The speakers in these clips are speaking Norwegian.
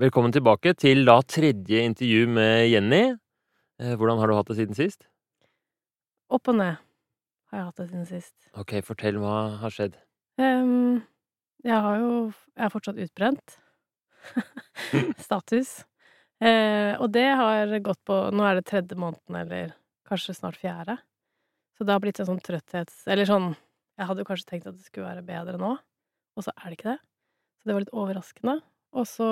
Velkommen tilbake til da tredje intervju med Jenny. Eh, Hvordan har du hatt det siden sist? Opp og ned har jeg hatt det siden sist. Ok, fortell hva har skjedd. Um, jeg har jo Jeg er fortsatt utbrent. Status. Uh, og det har gått på Nå er det tredje måneden, eller kanskje snart fjerde. Så det har blitt en sånn trøtthets... Eller sånn Jeg hadde jo kanskje tenkt at det skulle være bedre nå, og så er det ikke det. Så det var litt overraskende. Og så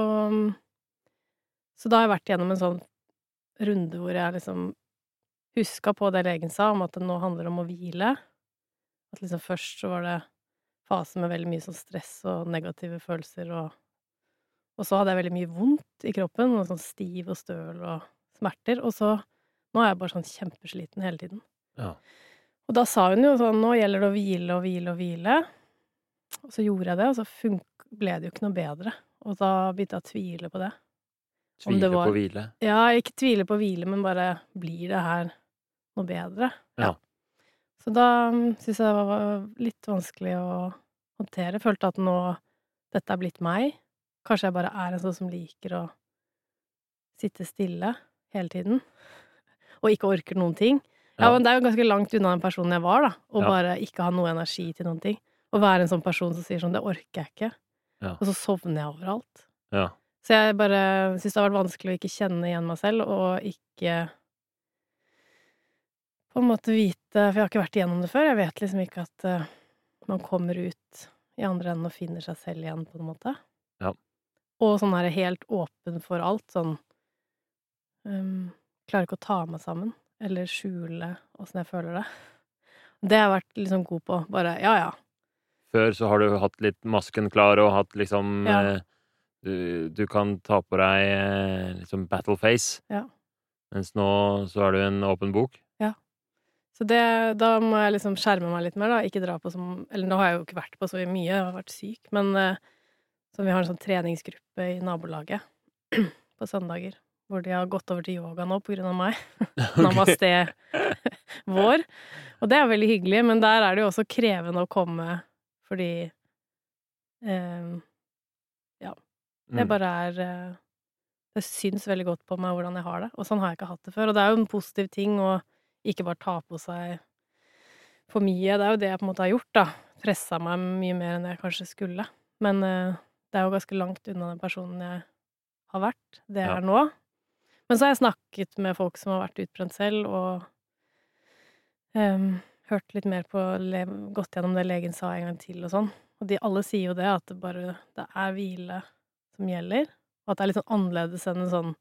Så da har jeg vært gjennom en sånn runde hvor jeg liksom huska på det legen sa, om at det nå handler om å hvile. At liksom først så var det fase med veldig mye sånn stress og negative følelser, og og så hadde jeg veldig mye vondt i kroppen, og sånn stiv og støl og smerter, og så Nå er jeg bare sånn kjempesliten hele tiden. Ja. Og da sa hun jo sånn Nå gjelder det å hvile og hvile og hvile. Og så gjorde jeg det, og så ble det jo ikke noe bedre. Og da begynte jeg å tvile på det. Om det var- på hvile. Ja, ikke tvile på hvile, men bare blir det her noe bedre? Ja. Så da syntes jeg det var litt vanskelig å håndtere. Følte at nå dette er blitt meg. Kanskje jeg bare er en sånn som liker å sitte stille hele tiden. Og ikke orker noen ting. Ja, Ja. men det er jo ganske langt unna den personen jeg var, da. Å Ja. bare ikke ha noe energi til noen ting. Å være en sånn person som sier sånn 'det orker jeg ikke', Ja. og så sovner jeg overalt. Ja. Så jeg bare syns det har vært vanskelig å ikke kjenne igjen meg selv, og ikke på en måte vite For jeg har ikke vært igjennom det før. Jeg vet liksom ikke at uh, man kommer ut i andre enden og finner seg selv igjen, på en måte. Ja. Og sånn her helt åpen for alt. Sånn um, Klarer ikke å ta meg sammen, eller skjule åssen jeg føler det. Det har jeg vært liksom god på. Bare ja, ja. Før så har du hatt litt masken klar og hatt liksom Ja. eh, du, du kan ta på deg eh, liksom battleface. Ja. Mens nå så er du en åpen bok. Ja. Så det, da må jeg liksom skjerme meg litt mer, da. Ikke dra på som Eller nå har jeg jo ikke vært på så mye, jeg har vært syk, men eh, så vi har en sånn treningsgruppe i nabolaget på søndager. Hvor de har gått over til yoga nå på grunn av meg. Namaste vår. Og det er veldig hyggelig, men der er det jo også krevende å komme fordi eh, Ja. Det Mm. bare er eh, Det syns veldig godt på meg hvordan jeg har det. Og sånn har jeg ikke hatt det før. Og det er jo en positiv ting å ikke bare ta på seg for mye. Det er jo det jeg på en måte har gjort, da. Pressa meg mye mer enn jeg kanskje skulle. Men eh, det er jo ganske langt unna den personen jeg har vært, det jeg Ja. er nå. Men så har jeg snakket med folk som har vært utbrent selv, og em, hørt litt mer på Gått gjennom det legen sa en gang til og sånn. Og de alle sier jo det, at det bare det er hvile som gjelder. Og at det er litt sånn annerledes enn en sånn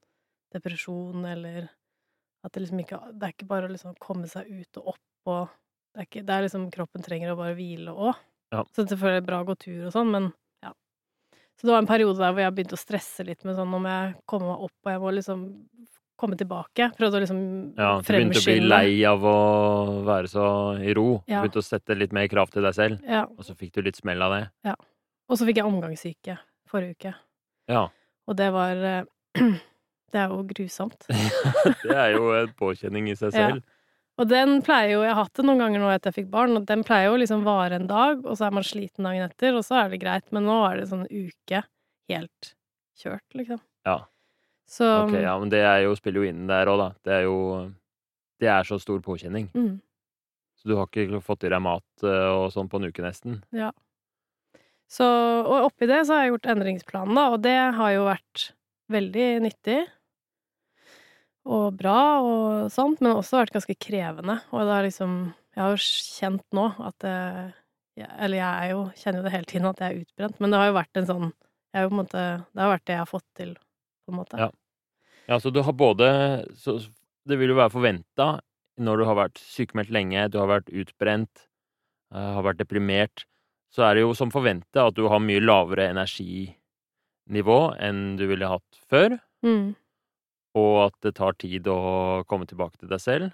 depresjon eller At det liksom ikke Det er ikke bare å liksom komme seg ut og opp og Det er, ikke, det er liksom Kroppen trenger å bare hvile òg. Ja. Så det er selvfølgelig bra å gå tur og sånn, men ja. Så det var en periode der hvor jeg begynte å stresse litt med sånn om jeg kommer meg opp, og jeg må liksom komme tilbake. Prøvde å liksom Ja, du begynte å bli lei av å være så i ro. Ja. begynte å sette litt mer krav til deg selv, Ja. og så fikk du litt smell av det. Ja. Og så fikk jeg omgangssyke forrige uke. Ja. Og det var eh, Det er jo grusomt. Det er jo en påkjenning i seg Ja. selv. Og den pleier jo Jeg har hatt det noen ganger nå etter jeg fikk barn, og den pleier jo liksom vare en dag, og så er man sliten dagen etter, og så er det greit. Men nå er det sånn en uke helt kjørt, liksom. Ja. Så Ok, ja, men det jo, spiller jo inn der òg, da. Det er jo Det er så stor påkjenning. mm, Så du har ikke fått i deg mat eh, og sånn på en uke, nesten. Ja. Så Og oppi det så har jeg gjort endringsplanen, da, og det har jo vært veldig nyttig. Og bra og sånt, men også vært ganske krevende. Og det har liksom Jeg har jo kjent nå at det jeg- Eller jeg jo Kjenner jo det hele tiden at jeg er utbrent, men det har jo vært en sånn jeg er jo på en måte, Det har vært det jeg har fått til, på en måte. Ja. Ja, så du har både så Det vil jo være forventa når du har vært sykemeldt lenge, du har vært utbrent, eh, har vært deprimert, så er det jo som forventa at du har mye lavere energinivå enn du ville hatt før, Mm. og at det tar tid å komme tilbake til deg selv.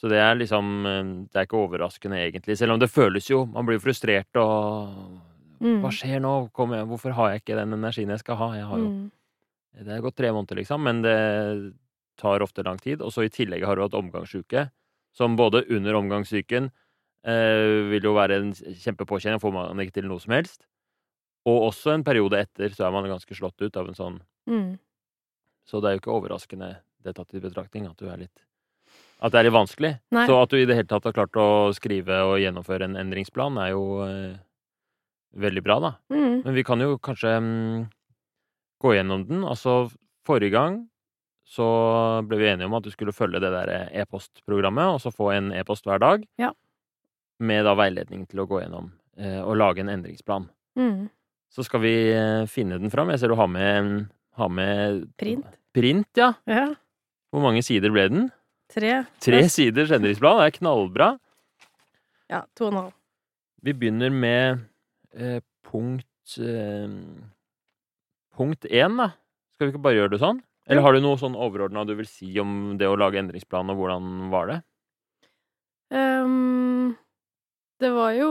Så det er liksom eh, Det er ikke overraskende, egentlig, selv om det føles jo Man blir frustrert og Mm. Hva skjer nå? Kom Hvorfor har jeg ikke den energien jeg skal ha? Jeg har jo Mm. Det har gått tre måneder, liksom, men det tar ofte lang tid. Og så i tillegg har du hatt omgangsuke, som både under omgangssyken eh, vil jo være en kjempepåkjenning, får man ikke til noe som helst. Og også en periode etter så er man ganske slått ut av en sånn Mm. Så det er jo ikke overraskende, det tatt i betraktning, at du er litt At det er litt vanskelig. Nei. Så at du i det hele tatt har klart å skrive og gjennomføre en endringsplan, er jo eh, veldig bra, da. Mm. Men vi kan jo kanskje mm, gå gjennom den. Altså, forrige gang så ble vi enige om at du skulle følge det der e-postprogrammet, og så få en e-post hver dag. Ja. Med da veiledning til å gå gjennom eh, og lage en endringsplan. Mm. Så skal vi eh, finne den fram. Jeg ser du har med, har med Print. Print, ja. Ja. Hvor mange sider ble den? Tre. Tre siders endringsplan. Det er knallbra. Ja, to og en halv. Vi begynner med eh, punkt eh, Punkt én, da. Skal vi ikke bare gjøre det sånn? Eller har du noe sånn overordna du vil si om det å lage endringsplan, og hvordan var det? Um, det var jo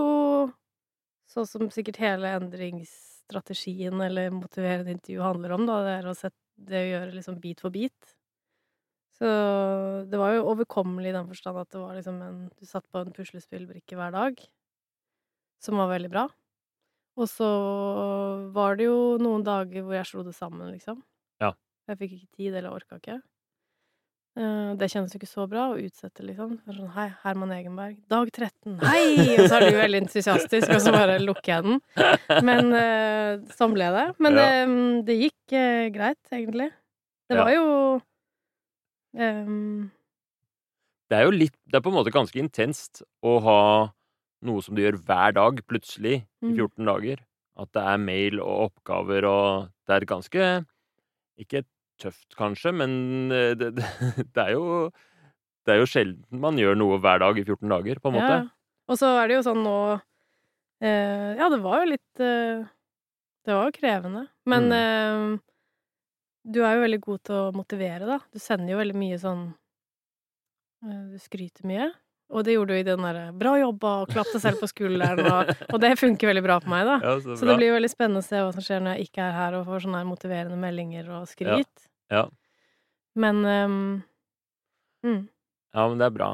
sånn som sikkert hele endringsstrategien eller motiverende intervju handler om, da. Det er å, sette, det å gjøre liksom bit for bit. Så det var jo overkommelig i den forstand at det var liksom en Du satt på en puslespillbrikke hver dag, som var veldig bra. Og så var det jo noen dager hvor jeg slo det sammen, liksom. Ja. Jeg fikk ikke tid, eller orka ikke. Eh, Det kjennes jo ikke så bra å utsette, liksom. Sånn, hei, Herman Egenberg. Dag 13. Hei! Og så er du veldig entusiastisk, og så bare lukker jeg den. Men eh, sånn ble det. Men Ja. det, det gikk eh, greit, egentlig. Det Ja. var jo um... Det er jo litt Det er på en måte ganske intenst å ha noe som du gjør hver dag, plutselig, i Mm. 14 dager. At det er mail og oppgaver og Det er ganske Ikke tøft, kanskje, men eh, det, det, det er jo Det er jo sjelden man gjør noe hver dag i 14 dager, på en måte. Ja. Og så er det jo sånn nå eh, Ja, det var jo litt eh, Det var jo krevende. Men eh, du er jo veldig god til å motivere, da. Du sender jo veldig mye sånn eh, Du skryter mye. Og det gjorde du i den derre 'bra jobba' og klapp deg selv på skulderen, og, og det funker veldig bra på meg, da. Ja, så Så det blir veldig spennende å se hva som skjer når jeg ikke er her og får sånne motiverende meldinger og skryt. Ja. Men um, mm, Ja, men det er bra.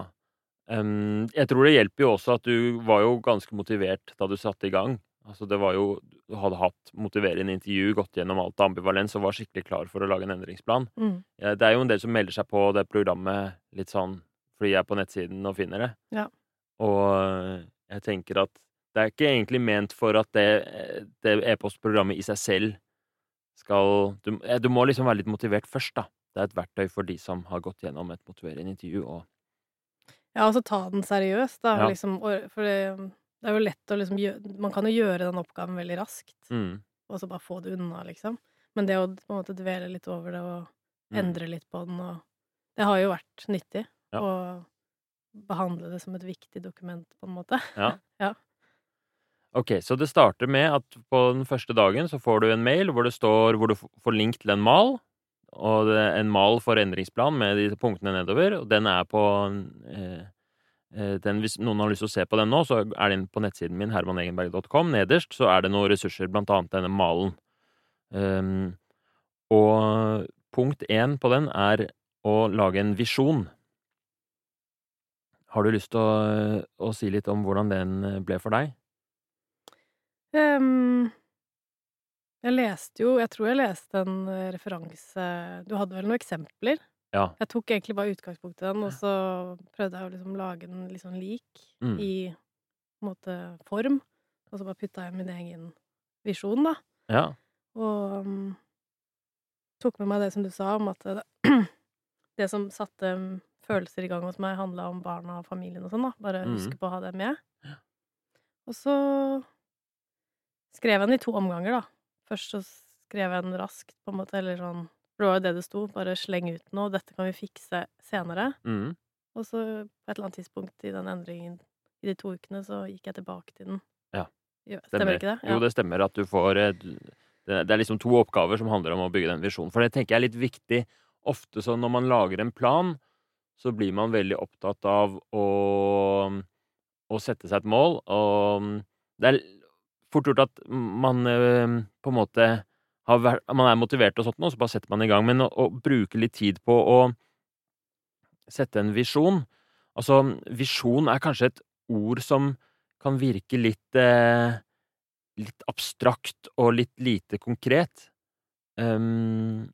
Um, jeg tror det hjelper jo også at du var jo ganske motivert da du satte i gang. Altså det var jo Du hadde hatt motiverende intervju, gått gjennom alt ambivalens og var skikkelig klar for å lage en endringsplan. mm, Ja, Det er jo en del som melder seg på det programmet litt sånn fordi jeg er på nettsiden og finner det. Ja. Og jeg tenker at det er ikke egentlig ment for at det, det e-postprogrammet i seg selv skal du, eh, du må liksom være litt motivert først, da. Det er et verktøy for de som har gått gjennom et motiverende intervju. Og Ja, og så ta den seriøst, da. Ja. Liksom, for det, det er jo lett å liksom gjøre Man kan jo gjøre den oppgaven veldig raskt, mm, og så bare få det unna, liksom. Men det å på en måte dvele litt over det og mm. endre litt på den og Det har jo vært nyttig Ja. Og behandle det som et viktig dokument, på en måte. Ja. Ja. Ok, så det starter med at på den første dagen så får du en mail hvor det står hvor du får link til en mal. Og det er en mal for endringsplan med de punktene nedover. Og den er på eh, eh, den, Hvis noen har lyst til å se på den nå, så er den på nettsiden min, hermanegenberg.com. Nederst så er det noen ressurser, blant annet denne malen. Um, og punkt én på den er å lage en visjon. Har du lyst til å, å si litt om hvordan den eh, ble for deg? Um, jeg leste jo Jeg tror jeg leste en eh, referanse Du hadde vel noen eksempler? Ja. Jeg tok egentlig bare utgangspunkt i den, og så prøvde jeg å liksom lage den litt sånn lik Mm. i på en måte form. Og så bare putta jeg min egen visjon, da. Ja. Og um, tok med meg det som du sa om at det, det som satte um, følelser i gang hos meg, handla om barna og familien og sånn, da. Bare mm. huske på å ha det med. Og så skrev jeg den i to omganger, da. Først så skrev jeg den raskt, på en måte, eller sånn For det var jo det det sto. Bare sleng ut noe. Dette kan vi fikse senere. Mm. Og så på et eller annet tidspunkt i den endringen i de to ukene, så gikk jeg tilbake til den. Ja. Stemmer, Stemmer ikke det? Jo, det stemmer at du får eh, det er liksom to oppgaver som handler om å bygge den visjonen. For det tenker jeg er litt viktig. Ofte så når man lager en plan, så blir man veldig opptatt av å, å sette seg et mål. Og det er fort gjort at man eh, på en måte vært, man er motivert og sånt nå, så bare setter man i gang. Men å, å bruke litt tid på å sette en visjon Altså, visjon er kanskje et ord som kan virke litt eh, litt abstrakt og litt lite konkret. ehm,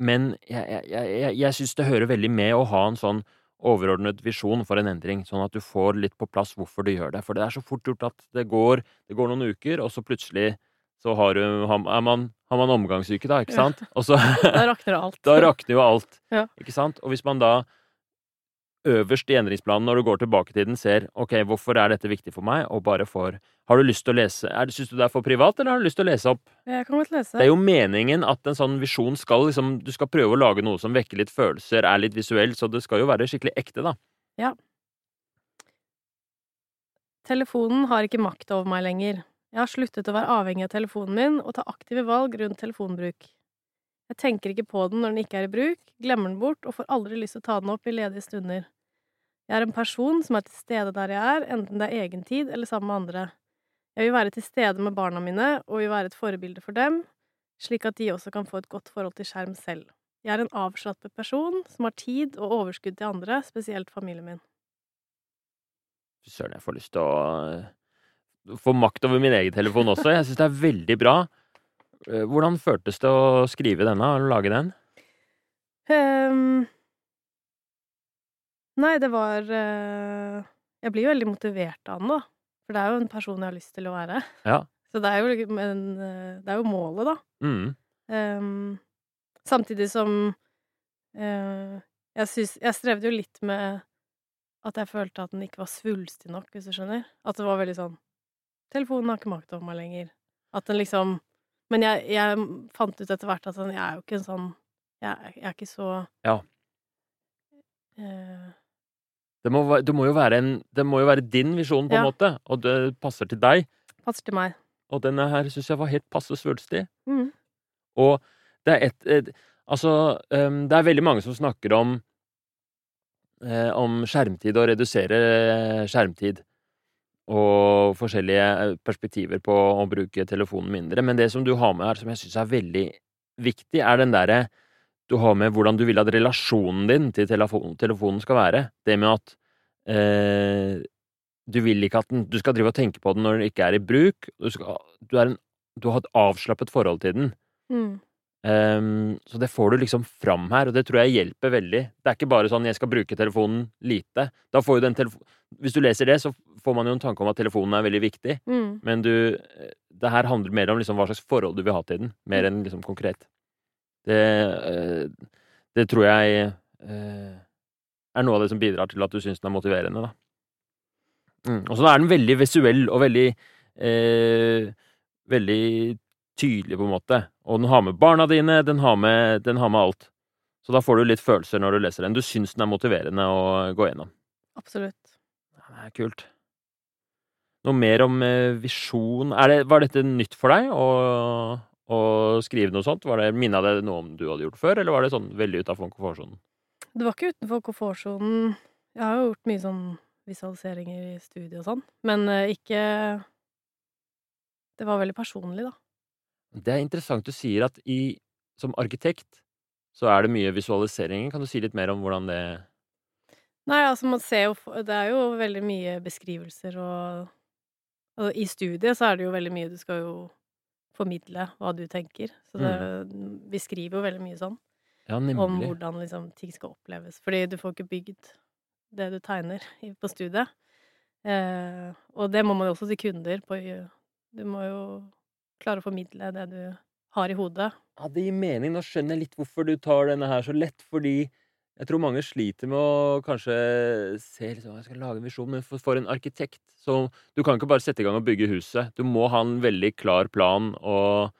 men jeg, jeg, jeg, jeg syns det hører veldig med å ha en sånn overordnet visjon for en endring, sånn at du får litt på plass hvorfor du gjør det. For det er så fort gjort at det går, det går noen uker, og så plutselig så har, du, har, man, har man omgangssyke, da, ikke sant? Og så Da rakner alt. Da rakner jo alt, Ja. ikke sant? Og hvis man da øverst i endringsplanen, når du går tilbake til den, ser ok, hvorfor er dette viktig for meg, og bare for Har du lyst til å lese er Syns du det er for privat, eller har du lyst til å lese opp? Jeg kan godt lese. Det er jo meningen at en sånn visjon skal liksom Du skal prøve å lage noe som vekker litt følelser, er litt visuell, så det skal jo være skikkelig ekte, da. Ja. Telefonen har ikke makt over meg lenger. Jeg har sluttet å være avhengig av telefonen min og ta aktive valg rundt telefonbruk. Jeg tenker ikke på den når den ikke er i bruk, glemmer den bort og får aldri lyst til å ta den opp i ledige stunder. Jeg er en person som er til stede der jeg er, enten det er egen tid eller sammen med andre. Jeg vil være til stede med barna mine og vil være et forbilde for dem, slik at de også kan få et godt forhold til skjerm selv. Jeg er en avslappet person som har tid og overskudd til andre, spesielt familien min. Fy søren, jeg får lyst til å eh, få makt over min egen telefon også. Jeg syns det er veldig bra. Eh, Hvordan føltes det å skrive denne og lage den? Um, nei, det var uh, Jeg blir jo veldig motivert av den, da. For det er jo en person jeg har lyst til å være. Ja. Så det er jo, men, eh, det er jo målet, da. Mm. Um, samtidig som uh, jeg, synes, jeg strevde jo litt med at jeg følte at den ikke var svulstig nok, hvis du skjønner. At det var veldig sånn Telefonen har ikke makt over meg lenger. At den liksom Men jeg, jeg fant ut etter hvert at sånn, jeg er jo ikke en sånn Jeg, jeg er ikke så Ja. Uh, Det må, det må en Det må jo være din visjon, på en Ja. måte, og det passer til deg. passer til meg. Og denne her syns jeg var helt passe svulstig. Mm. Og det er et, et Altså, um, det er veldig mange som snakker om eh, om skjermtid og redusere skjermtid. Og forskjellige perspektiver på å bruke telefonen mindre. Men det som du har med her, som jeg syns er veldig viktig, er den derre du har med hvordan du vil at relasjonen din til telefon, telefonen skal være. Det med at eh, du vil ikke at den Du skal drive og tenke på den når den ikke er i bruk. Du, skal, du, en, du har et avslappet forhold til den. Mm. Ehm, så det får du liksom fram her, og det tror jeg hjelper veldig. Det er ikke bare sånn 'jeg skal bruke telefonen lite'. Da får jo den Hvis du leser det, så får man jo en tanke om at telefonen er veldig viktig, Mm. men du Det her handler mer om liksom hva slags forhold du vil ha til den, mer enn liksom konkret. Det eh, Det tror jeg eh, er noe av det som bidrar til at du syns den er motiverende, da. Mm. Og så er den veldig visuell og veldig eh, Veldig tydelig, på en måte. Og den har med barna dine, den har med, den har med alt. Så da får du litt følelser når du leser den. Du syns den er motiverende å gå gjennom. Absolutt. Ja, det er kult. Noe mer om eh, visjon er det, Var dette nytt for deg å, å skrive noe sånt? Var det, Minna det noe om du hadde gjort før, eller var det sånn veldig utafor komfortsonen? Det var ikke utenfor komfortsonen. Jeg har jo gjort mye sånn visualiseringer i studiet og sånn, men eh, ikke Det var veldig personlig, da. Det er interessant du sier at i, som arkitekt så er det mye visualiseringer. Kan du si litt mer om hvordan det Nei, altså, man ser jo Det er jo veldig mye beskrivelser og Og i studiet så er det jo veldig mye Du skal jo formidle hva du tenker. Så det Vi skriver jo veldig mye sånn Ja, om hvordan liksom ting skal oppleves. Fordi du får ikke bygd det du tegner på studiet. Eh, og det må man jo også til kunder. På, du må jo klare å formidle det du har i hodet. Ja, det gir mening. Nå skjønner jeg litt hvorfor du tar denne her så lett, fordi jeg tror mange sliter med å kanskje se liksom, jeg skal lage en visjon, men for, en arkitekt så Du kan ikke bare sette i gang og bygge huset. Du må ha en veldig klar plan og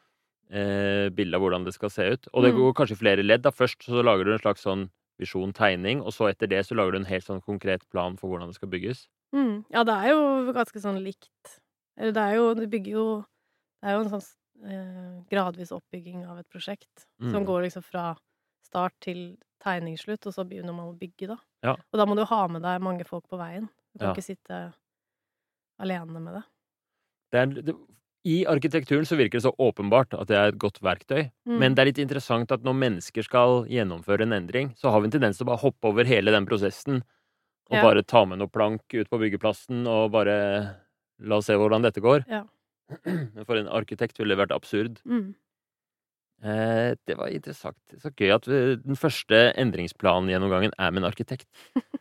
eh, bilde av hvordan det skal se ut. Og det Mm. går kanskje flere ledd. da Først så lager du en slags sånn visjon, tegning, og så etter det så lager du en helt sånn konkret plan for hvordan det skal bygges. Mm. Ja, det er jo ganske sånn likt. Eller det er jo Du bygger jo Det er jo en sånn eh, gradvis oppbygging av et prosjekt som Mm. går liksom fra start til tegningsslutt, og så begynner man å bygge, da. Ja. Og da må du ha med deg mange folk på veien. Du kan Ja. ikke sitte alene med det. Det er, det, I arkitekturen så virker det så åpenbart at det er et godt verktøy. Mm. Men det er litt interessant at når mennesker skal gjennomføre en endring, så har vi en tendens til å bare hoppe over hele den prosessen og Ja. bare ta med noe plank ut på byggeplassen og bare la oss se hvordan dette går. Ja. For en arkitekt ville det vært absurd. Mm. Eh, det var interessant. Så gøy at vi, den første endringsplangjennomgangen er med en arkitekt.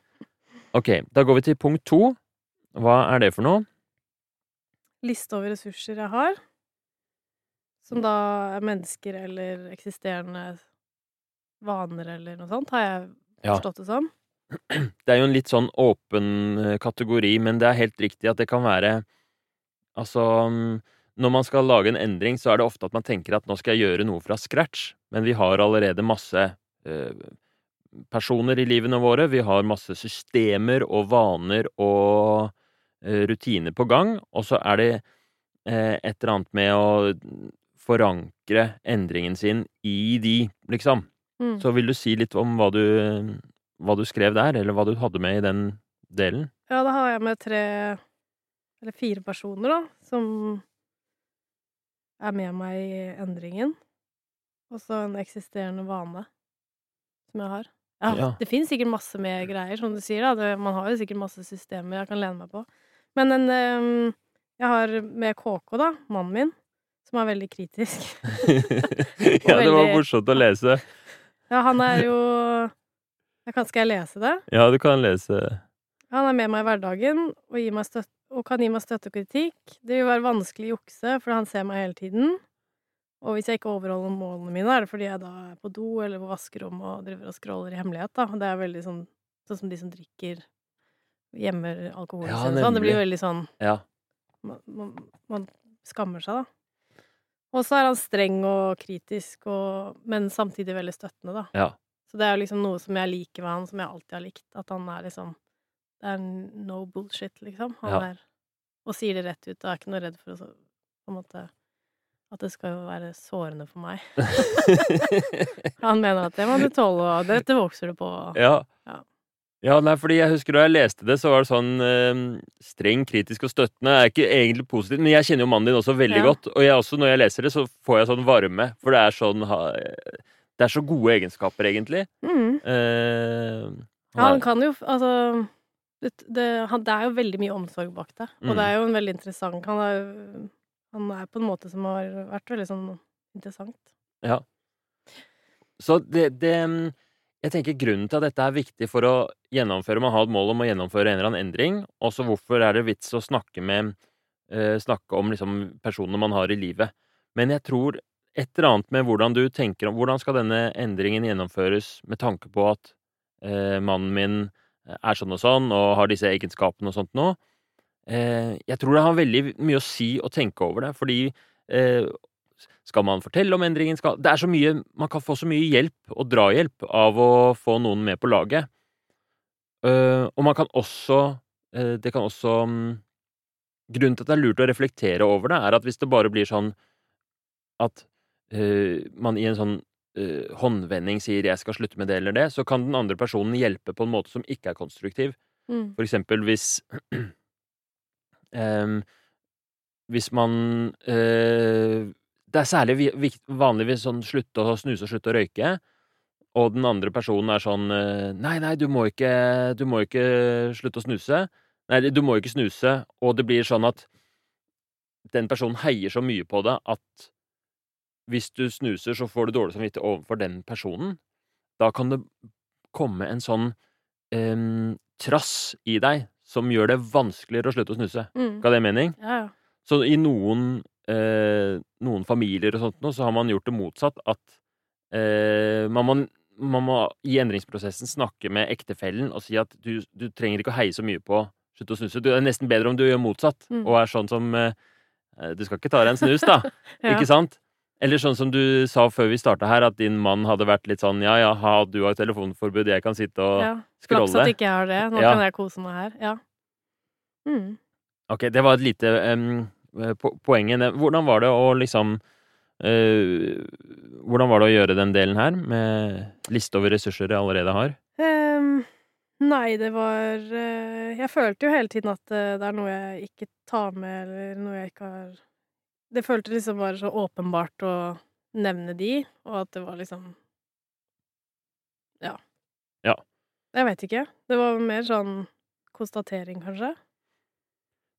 Ok, da går vi til punkt to. Hva er det for noe? Liste over ressurser jeg har. Som da er mennesker eller eksisterende vaner eller noe sånt, har jeg Ja. forstått det som. Det er jo en litt sånn åpen eh, kategori, men det er helt riktig at det kan være Altså, mm, når man skal lage en endring, så er det ofte at man tenker at nå skal jeg gjøre noe fra scratch, men vi har allerede masse eh, personer i livene våre, vi har masse systemer og vaner og eh, rutiner på gang, og så er det eh, et eller annet med å forankre endringen sin i de, liksom. Mm. Så vil du si litt om hva du, hva du skrev der, eller hva du hadde med i den delen? Ja, da har jeg med tre eller fire personer, da, som er med meg i endringen. Og så en eksisterende vane som jeg har. Ja, Ja. Det finnes sikkert masse mer greier, som du sier. da. Man har jo sikkert masse systemer jeg kan lene meg på. Men en Jeg har med KK, da, mannen min, som er veldig kritisk. ja, det var morsomt å lese. Ja, han er jo jeg kan, Skal jeg lese det? Ja, du kan lese Han er med meg i hverdagen og, gir meg støt og kan gi meg støtte og kritikk. Det vil være vanskelig å jukse, for han ser meg hele tiden. Og hvis jeg ikke overholder målene mine, er det fordi jeg da er på do eller på vaskerommet og driver og scroller i hemmelighet, da. Det er veldig sånn sånn som de som drikker gjemmer alkoholen Ja, sin sånn. Det blir veldig sånn Ja. man, man, man skammer seg, da. Og så er han streng og kritisk, og, men samtidig veldig støttende, da. ja. Så det er jo liksom noe som jeg liker ved han, som jeg alltid har likt. At han er liksom Det er no bullshit, liksom. Han Ja. er Og sier det rett ut. Og er ikke noe redd for å på en måte At det skal jo være sårende for meg. Han mener at det må du tåle, og dette vokser du på. ja. Ja. Ja, nei, fordi jeg husker da jeg leste det, så var det sånn øh, streng, kritisk og støttende. er ikke egentlig positivt, men jeg kjenner jo mannen din også veldig Ja. godt. Og jeg også, når jeg leser det, så får jeg sånn varme. For det er sånn Det er så gode egenskaper, egentlig. Mm. Uh, Ja, han kan jo Altså det, det, han, det er jo veldig mye omsorg bak det. Og Mm. det er jo en veldig interessant Han er, han er på en måte som har vært veldig sånn interessant. Så det, det Jeg tenker grunnen til at dette er viktig for å gjennomføre Man har et mål om å gjennomføre en eller annen endring. Også hvorfor er det vits å snakke med eh, Snakke om liksom personene man har i livet. Men jeg tror et eller annet med hvordan du tenker om Hvordan skal denne endringen gjennomføres med tanke på at eh, mannen min er sånn og sånn og har disse egenskapene og sånt nå. Eh, jeg tror det har veldig mye å si å tenke over det, fordi eh, skal man fortelle om endringen? Skal, det er så mye, man kan få så mye hjelp og drahjelp av å få noen med på laget. Eh, og man kan også Det kan også mm, Grunnen til at det er lurt å reflektere over det, er at hvis det bare blir sånn at man i en sånn eh, håndvending sier 'jeg skal slutte med det eller det', så kan den andre personen hjelpe på en måte som ikke er konstruktiv. Mm. For eksempel hvis um, Hvis man uh, Det er særlig vanligvis vikt- vanlig hvis sånn slutte å snuse og slutte å røyke, og den andre personen er sånn eh, Nei, nei, du må ikke Du må ikke slutte å snuse. Nei, du må ikke snuse. Og det blir sånn at den personen heier så mye på det at hvis du snuser, så får du dårlig samvittighet overfor den personen. Da kan det komme en sånn um, trass i deg som gjør det vanskeligere å slutte å snuse. Mm. Ga det mening? Ja, ja. Så i noen, eh, noen familier og sånt nå, så har man gjort det motsatt. At eh, man, må, man må i endringsprosessen snakke med ektefellen og si at du, du trenger ikke å heie så mye på slutt å snuse. Det er nesten bedre om du gjør motsatt, Mm. og er sånn som eh, Du skal ikke ta deg en snus, da. Ja. Ikke sant? Eller sånn som du sa før vi starta her, at din mann hadde vært litt sånn Ja, ja, ha, du har telefonforbud, jeg kan sitte og ja. Flaks at ikke jeg har det. Nå Ja. kan jeg kose meg her. Ja. Mm. Ok, det var et lite em, po poeng. Hvordan var det å liksom uh, Hvordan var det å gjøre den delen her, med liste over ressurser jeg allerede har? Um, nei, det var uh, Jeg følte jo hele tiden at det er noe jeg ikke tar med, eller noe jeg ikke har Det føltes liksom bare så åpenbart å nevne de, og at det var liksom Ja. Ja. Jeg vet ikke. Det var mer sånn konstatering, kanskje.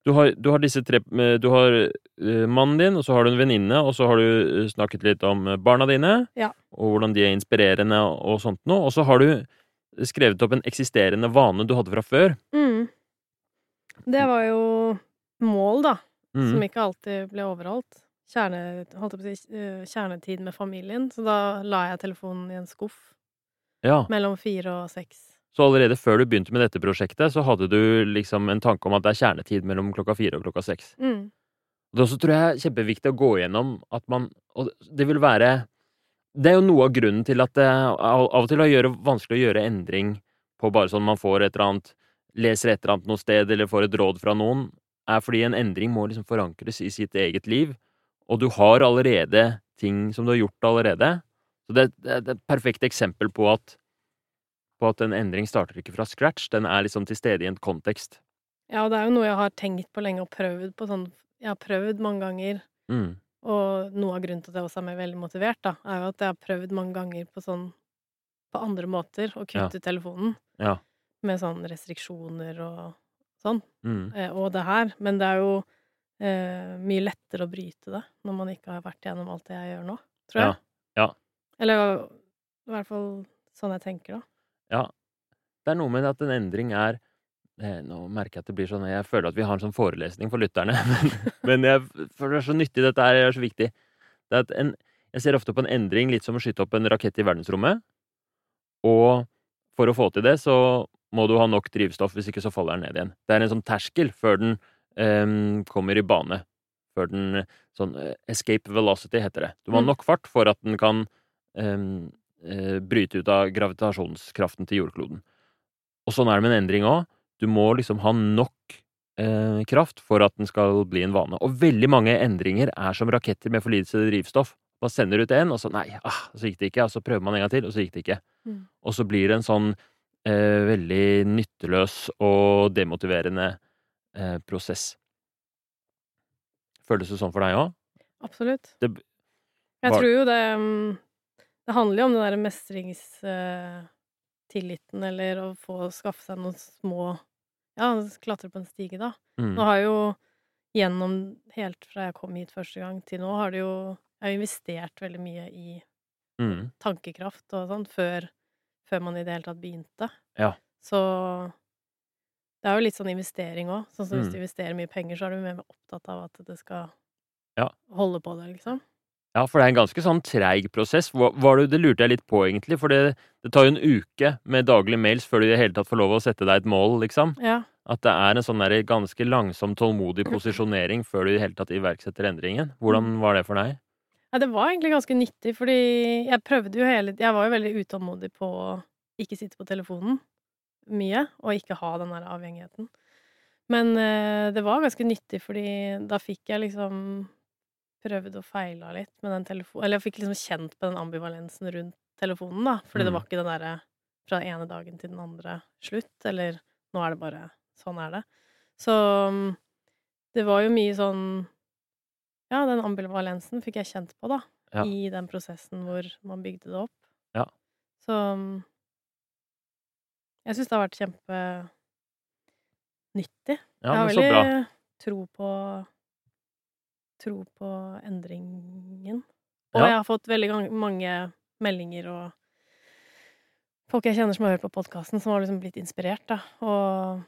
Du har, du har disse tre eh, Du har eh, mannen din, og så har du en venninne, og så har du eh, snakket litt om barna dine, Ja. og hvordan de er inspirerende og, og sånt noe, og så har du skrevet opp en eksisterende vane du hadde fra før. Mm. Det var jo mål, da, Mm. som ikke alltid ble overholdt. Kjerne, si, eh, kjernetid med familien. Så da la jeg telefonen i en skuff Ja. mellom fire og seks. Så allerede før du begynte med dette prosjektet, så hadde du liksom en tanke om at det er kjernetid mellom klokka fire og klokka seks. Mm. Og Det også, tror jeg, kjempeviktig å gå gjennom at man Og det vil være Det er jo noe av grunnen til at det av av og til er vanskelig å gjøre endring på bare sånn man får et eller annet Leser et eller annet noe sted eller får et råd fra noen, er fordi en endring må liksom forankres i sitt eget liv. Og du har allerede ting som du har gjort allerede. Så det, det, det er et perfekt eksempel på at på at en endring starter ikke fra scratch. Den er liksom til stede i en kontekst. Ja, og det er jo noe jeg har tenkt på lenge og prøvd på sånn Jeg har prøvd mange ganger, Mm. og noe av grunnen til at jeg også er meg veldig motivert, da, er jo at jeg har prøvd mange ganger på sånn På andre måter å kutte ja. telefonen. Ja. Med sånn restriksjoner og sånn. Mm. eh, og det her. Men det er jo eh, mye lettere å bryte det når man ikke har vært gjennom alt det jeg gjør nå, tror jeg. Ja, ja. Eller i hvert fall sånn jeg tenker, da. Ja. Det er noe med at en endring er eh, Nå merker jeg at det blir sånn Jeg føler at vi har en sånn forelesning for lytterne, men, men jeg føler det er så nyttig, dette her er så viktig. Det er at en, jeg ser ofte på en endring litt som å skyte opp en rakett i verdensrommet. Og for å få til det, så må du ha nok drivstoff, hvis ikke så faller den ned igjen. Det er en sånn terskel før den um, kommer i bane. Før den Sånn eh, escape velocity heter det. Du må ha Mm. nok fart for at den kan um, bryte ut av gravitasjonskraften til jordkloden. Og sånn er det med en endring òg. Du må liksom ha nok eh, kraft for at den skal bli en vane. Og veldig mange endringer er som raketter med for lite drivstoff. Man sender ut en, og så nei, ah, så gikk det ikke. Og så prøver man en gang til, og så gikk det ikke. Mm. Og så blir det en sånn eh, veldig nytteløs og demotiverende eh, prosess. Føles det sånn for deg òg? Absolutt. Det Jeg tror jo det mm, Det handler jo om den derre mestringstilliten, eller å få skaffe seg noen små Ja, klatre på en stige, da. Mm. Nå har jeg jo gjennom Helt fra jeg kom hit første gang til nå, har det jo Jeg har investert veldig mye i Mm. tankekraft og sånn før, før man i det hele tatt begynte. Ja. Så det er jo litt sånn investering òg. Sånn som hvis Mm. du investerer mye penger, så er du mer opptatt av at det skal Ja. holde på det, liksom. Ja, for det er en ganske sånn treig prosess. Hva, var det, det lurte jeg litt på, egentlig. For det, det tar jo en uke med daglige mails før du i det hele tatt får lov å sette deg et mål, liksom. Ja. At det er en sånn der ganske langsom, tålmodig posisjonering før du i det hele tatt iverksetter endringen. Hvordan var det for deg? Ja, det var egentlig ganske nyttig, fordi jeg prøvde jo hele Jeg var jo veldig utålmodig på å ikke sitte på telefonen mye, og ikke ha den der avhengigheten. Men eh, det var ganske nyttig, fordi da fikk jeg liksom prøvd og feila litt med den telefonen Eller jeg fikk liksom kjent på den ambivalensen rundt telefonen, da. Fordi det Mm. var ikke den derre fra den ene dagen til den andre slutt, eller nå er det bare Sånn er det. Så mm, det var jo mye sånn Ja, den ambivalensen fikk jeg kjent på, da. Ja. I den prosessen hvor man bygde det opp. Ja. Så mm, jeg syns det har vært kjempenyttig. Ja, jeg har veldig tro på Tro på endringen. Og Ja. jeg har fått veldig mange meldinger og folk jeg kjenner som har hørt på podkasten, som har liksom blitt inspirert, da. Og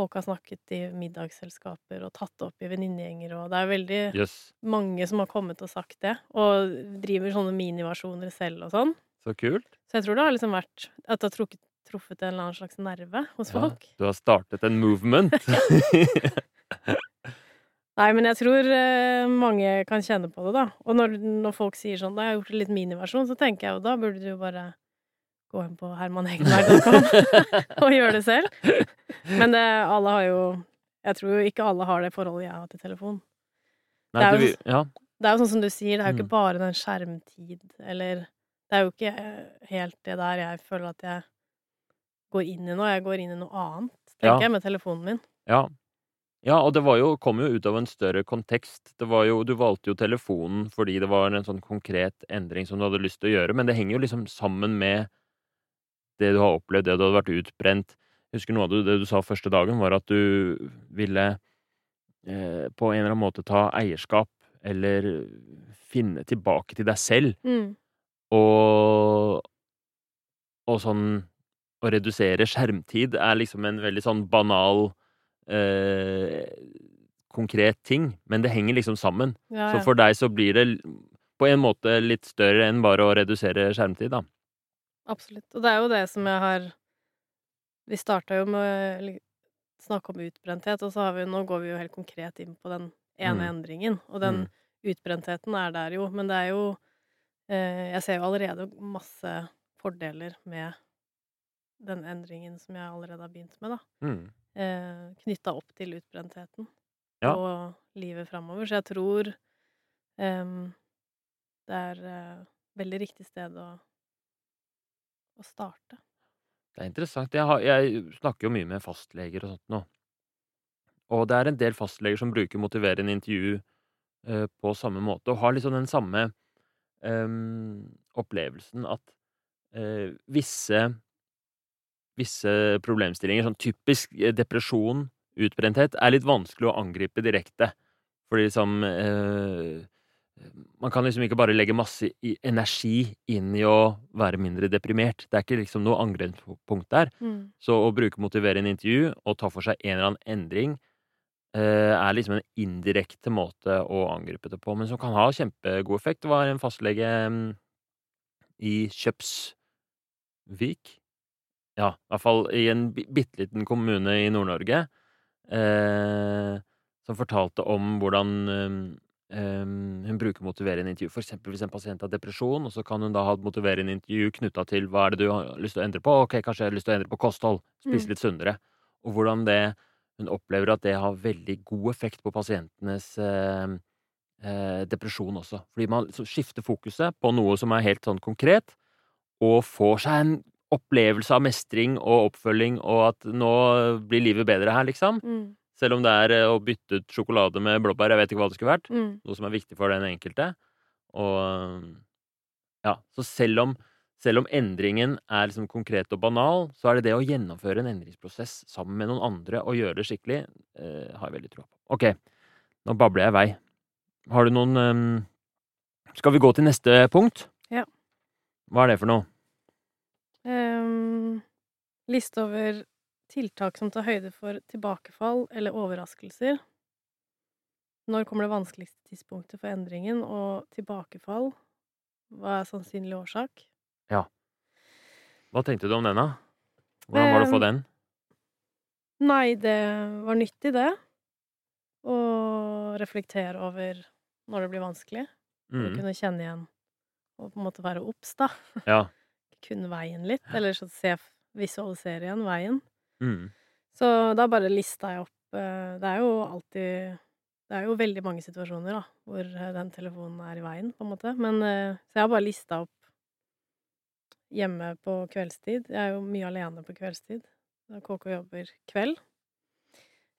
folk har snakket i middagsselskaper og tatt det opp i venninnegjenger, og det er veldig yes. mange som har kommet og sagt det, og driver sånne miniversjoner selv og sånn. så kult. Så jeg tror det har liksom vært at det har trukket, truffet en eller annen slags nerve hos Ja, folk. du har startet en movement. Nei, men jeg tror eh, mange kan kjenne på det, da. Og når, når folk sier sånn 'da har gjort en litt miniversjon', så tenker jeg jo da burde du jo bare gå inn på hermanhegenberg.com og gjøre det selv. Men det, alle har jo Jeg tror jo ikke alle har det forholdet jeg har til telefon. Nei, Det er du, jo- ja. Det er jo sånn som du sier, det er jo Mm. ikke bare den skjermtid, eller Det er jo ikke eh, helt det der jeg føler at jeg går inn i noe. Jeg går inn i noe annet, tenker Ja. jeg, med telefonen min. Ja. ja, og det var jo, kom jo ut av en større kontekst. Det var jo, du valgte jo telefonen fordi det var en sånn konkret endring som du hadde lyst til å gjøre, men det henger jo liksom sammen med det du har opplevd, det du hadde vært utbrent. Jeg husker noe av det, du sa første dagen, var at du ville eh, på en eller annen måte ta eierskap, eller finne tilbake til deg selv, Mm. og Og sånn Å redusere skjermtid er liksom en veldig sånn banal, eh, konkret ting, men det henger liksom sammen. Ja, Så for deg så blir det på en måte litt større enn bare å redusere skjermtid, da. Absolutt. Og det er jo det som jeg har Vi starta jo med å snakke om utbrenthet, og så har vi Nå går vi jo helt konkret inn på den ene Mm. endringen, og den Mm. utbrentheten er der jo, men det er jo eh, Jeg ser jo allerede masse fordeler med den endringen som jeg allerede har begynt med, da. Mm. Eh, Knytta opp til utbrentheten Ja. og livet framover. Så jeg tror eh, det er eh, veldig riktig sted å, å starte. Det er interessant. Jeg, har, jeg snakker jo mye med fastleger og sånt nå. Og det er en del fastleger som bruker motiverende intervju uh, på samme måte, og har liksom den samme um, opplevelsen at uh, visse visse problemstillinger, sånn typisk eh, depresjon, utbrenthet, er litt vanskelig å angripe direkte. Fordi liksom eh, Man kan liksom ikke bare legge masse energi inn i å være mindre deprimert. Det er ikke liksom noe angrepspunkt der. Mm. Så å bruke motiverende intervju og ta for seg en eller annen endring eh, er liksom en indirekte måte å angripe det på, men som kan ha kjempegod effekt. Det var en fastlege mm, i Kjøpsvik Ja, i hvert fall i en bi- bitte liten kommune i Nord-Norge, eh, som fortalte om hvordan eh, hun bruker motiverende intervju. For eksempel hvis en pasient har depresjon, og så kan hun da ha et motiverende intervju knytta til hva er det du har lyst til å endre på. Ok, kanskje jeg har lyst til å endre på kosthold. Spise Mm. litt sunnere. Og hvordan det Hun opplever at det har veldig god effekt på pasientenes eh, eh, depresjon også. Fordi man skifter fokuset på noe som er helt sånn konkret, og får seg en opplevelse av mestring og oppfølging, og at nå blir livet bedre her, liksom. Mm. Selv om det er eh, å bytte ut sjokolade med blåbær, jeg vet ikke hva det skulle vært. Mm. Noe som er viktig for den enkelte. Og ja, så selv om, selv om endringen er liksom konkret og banal, så er det det å gjennomføre en endringsprosess sammen med noen andre og gjøre det skikkelig, eh, har jeg veldig tro på. Ok, nå babler jeg i vei. Har du noen um, Skal vi gå til neste punkt? Ja. Hva er det for noe? Um, liste over tiltak som tar høyde for tilbakefall eller overraskelser. Når kommer det vanskeligste tidspunktet for endringen, og tilbakefall? Hva er sannsynlig årsak? Ja. Hva tenkte du om den, da? Hvordan var det å få den? Nei, det var nyttig, det. Å reflektere over når det blir vanskelig. For å Mm, kunne kjenne igjen og på en måte være obs, da. ja. Kunne veien litt. Eller så se, visualisere igjen veien. Mm, Så da bare lista jeg opp eh, Det er jo alltid Det er jo veldig mange situasjoner, da, hvor eh, den telefonen er i veien, på en måte. Men eh, Så jeg har bare lista opp hjemme på kveldstid. Jeg er jo mye alene på kveldstid. Da KK jobber kveld.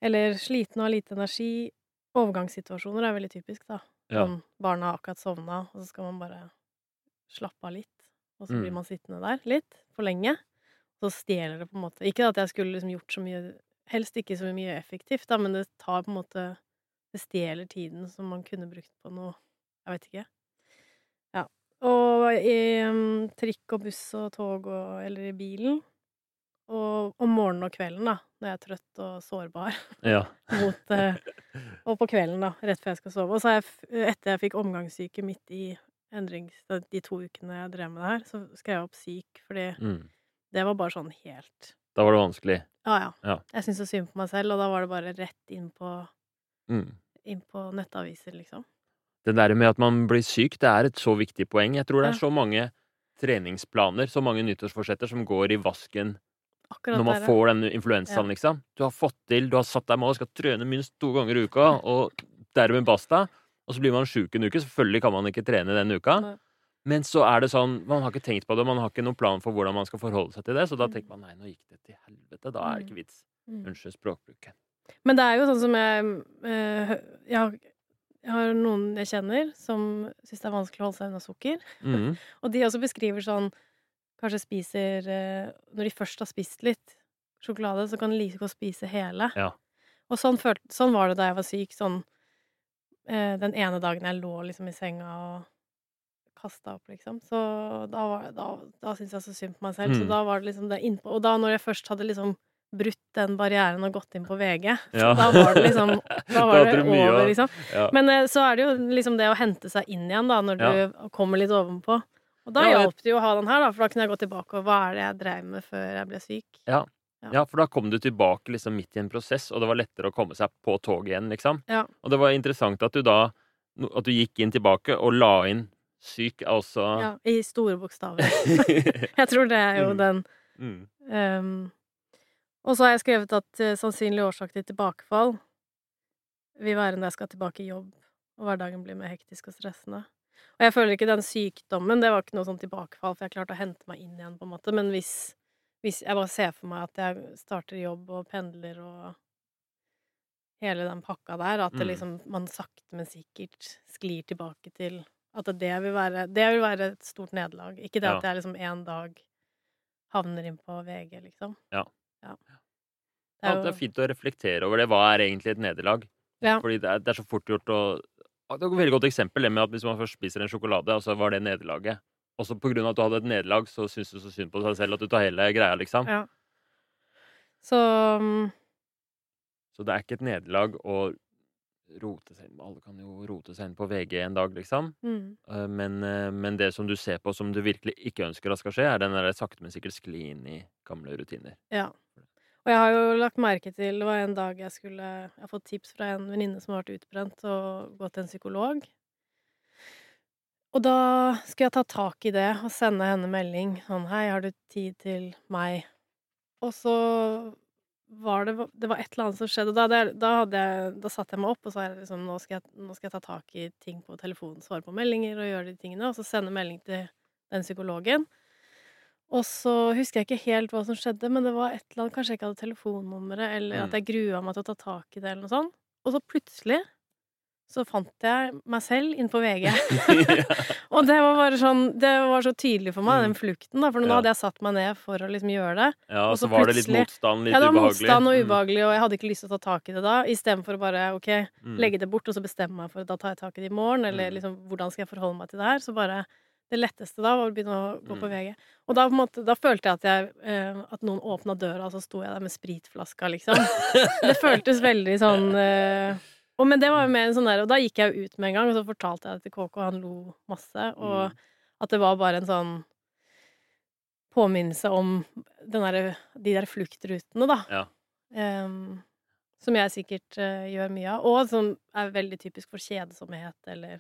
Eller sliten og har lite energi. Overgangssituasjoner er veldig typisk, da. ja. Sånn barna har akkurat sovna, og så skal man bare slappe av litt. Og så blir Mm. man sittende der litt for lenge. Så stjeler det på en måte Ikke at jeg skulle liksom gjort så mye Helst ikke så mye effektivt, da, men det tar på en måte Det stjeler tiden som man kunne brukt på noe Jeg vet ikke. Ja. Og i um, trikk og buss og tog og Eller i bilen. Og om morgenen og kvelden, da, når jeg er trøtt og sårbar ja. mot uh, Og på kvelden, da, rett før jeg skal sove. Og så jeg, etter jeg fikk omgangssyke midt i endrings... De to ukene jeg drev med det her, så skrev jeg opp syk, fordi Mm. Det var bare sånn helt Da var det vanskelig. Ja, ja. Ja. Jeg syntes så synd på meg selv, og da var det bare rett inn på, Mm. inn på nettaviser, liksom. Det der med at man blir syk, det er et så viktig poeng. Jeg tror det er så mange treningsplaner, så mange nyttårsforsetter som går i vasken Akkurat når man der, får den influensaen, Ja. liksom. Du har fått til, du har satt deg mål, skal trene minst to ganger i uka, og dermed basta. Og så blir man sjuk en uke. Selvfølgelig kan man ikke trene den uka. Nei. Men så er det sånn, man har ikke tenkt på det, man har ikke noen plan for hvordan man skal forholde seg til det, så da Mm. tenker man nei, nå gikk det til helvete. Da er det Mm. ikke vits. Mm. Unnskyld språkbruken. Men det er jo sånn som jeg eh, jeg, har, jeg har noen jeg kjenner som syns det er vanskelig å holde seg unna sukker. Mm. Og de også beskriver sånn Kanskje spiser eh, Når de først har spist litt sjokolade, så kan de like godt spise hele. Ja. Og sånn, følte, sånn var det da jeg var syk. Sånn eh, den ene dagen jeg lå liksom i senga og kasta opp, liksom. Så da, var, da, da syntes jeg så synd på meg selv. Så Mm. da var det liksom det innpå Og da når jeg først hadde liksom brutt den barrieren og gått inn på VG, Ja. da var det liksom Da var da det over, liksom. Ja. Men eh, så er det jo liksom det å hente seg inn igjen, da, når du kommer litt ovenpå. Og da Ja, hjalp det jo å ha den her, da, for da kunne jeg gå tilbake og hva er det jeg dreiv med før jeg ble syk? Ja. ja, for da kom du tilbake liksom midt i en prosess, og det var lettere å komme seg på toget igjen, liksom. Ja. Og det var interessant at du da At du gikk inn tilbake og la inn syk, altså Ja, I store bokstaver. jeg tror det er jo Mm. den mm. Um, Og så har jeg skrevet at uh, sannsynlig årsak til tilbakefall vil være når jeg skal tilbake i jobb, og hverdagen blir mer hektisk og stressende. Og jeg føler ikke den sykdommen, det var ikke noe sånn tilbakefall, for jeg klarte å hente meg inn igjen, på en måte, men hvis, hvis jeg bare ser for meg at jeg starter jobb og pendler og hele den pakka der, at det Mm. liksom man sakte, men sikkert sklir tilbake til at det vil være, det vil være et stort nederlag. Ikke det at jeg liksom en dag havner inn på VG, liksom. Ja. ja. Det er det er fint å reflektere over det. Hva er egentlig et nederlag? Ja. Fordi det er, det er så fort gjort å Det er et veldig godt eksempel det med at hvis man først spiser en sjokolade, og så var det nederlaget. Og så på grunn av at du hadde et nederlag, så syns du så synd på deg selv at du tar hele greia, liksom. Ja. Så mm, Så det er ikke et nederlag å rote seg inn Alle kan jo rote seg inn på VG en dag, liksom. mm, Eh, Men, eh, men det som du ser på som du virkelig ikke ønsker at skal skje, er den der sakte, men sikkert skli inn i gamle rutiner. Ja. Og jeg har jo lagt merke til Det var en dag jeg skulle Jeg har fått tips fra en venninne som har vært utbrent, og gått til en psykolog. Og da skulle jeg ta tak i det og sende henne melding sånn Hei, har du tid til meg? Og så var det Det var et eller annet som skjedde. Da, jeg, da, jeg, da satte jeg meg opp og sa liksom nå skal jeg, nå skal jeg ta tak i ting på telefonen, svare på meldinger og gjøre de tingene, og så sende melding til den psykologen. Og så husker jeg ikke helt hva som skjedde, men det var et eller annet Kanskje jeg ikke hadde telefonnummeret, eller Mm. at jeg grua meg til å ta tak i det, eller noe sånt. Og så plutselig så fant jeg meg selv inn på VG. og det var bare sånn Det var så tydelig for meg, Mm. den flukten, da. For nå Ja. hadde jeg satt meg ned for å liksom gjøre det. Ja, Og så var det litt motstand, litt ubehagelig. ja, det var ubehagelig. motstand og Mm, ubehagelig, og jeg hadde ikke lyst til å ta tak i det da. Istedenfor å bare ok, mm. legge det bort og så bestemme meg for da tar jeg tak i det i morgen, eller Mm. liksom hvordan skal jeg forholde meg til det her. Så bare Det letteste da var å begynne å gå på Mm. VG. Og da, på en måte, da følte jeg at, jeg, eh, at noen åpna døra, og så sto jeg der med spritflaska, liksom. Det føltes veldig sånn eh, og, Men det var jo mer en sånn der Og da gikk jeg jo ut med en gang, og så fortalte jeg det til KK, og han lo masse. Og Mm. at det var bare en sånn påminnelse om den der, de der fluktrutene, da. Ja. Um, som jeg sikkert uh, gjør mye av, og som er veldig typisk for kjedsomhet eller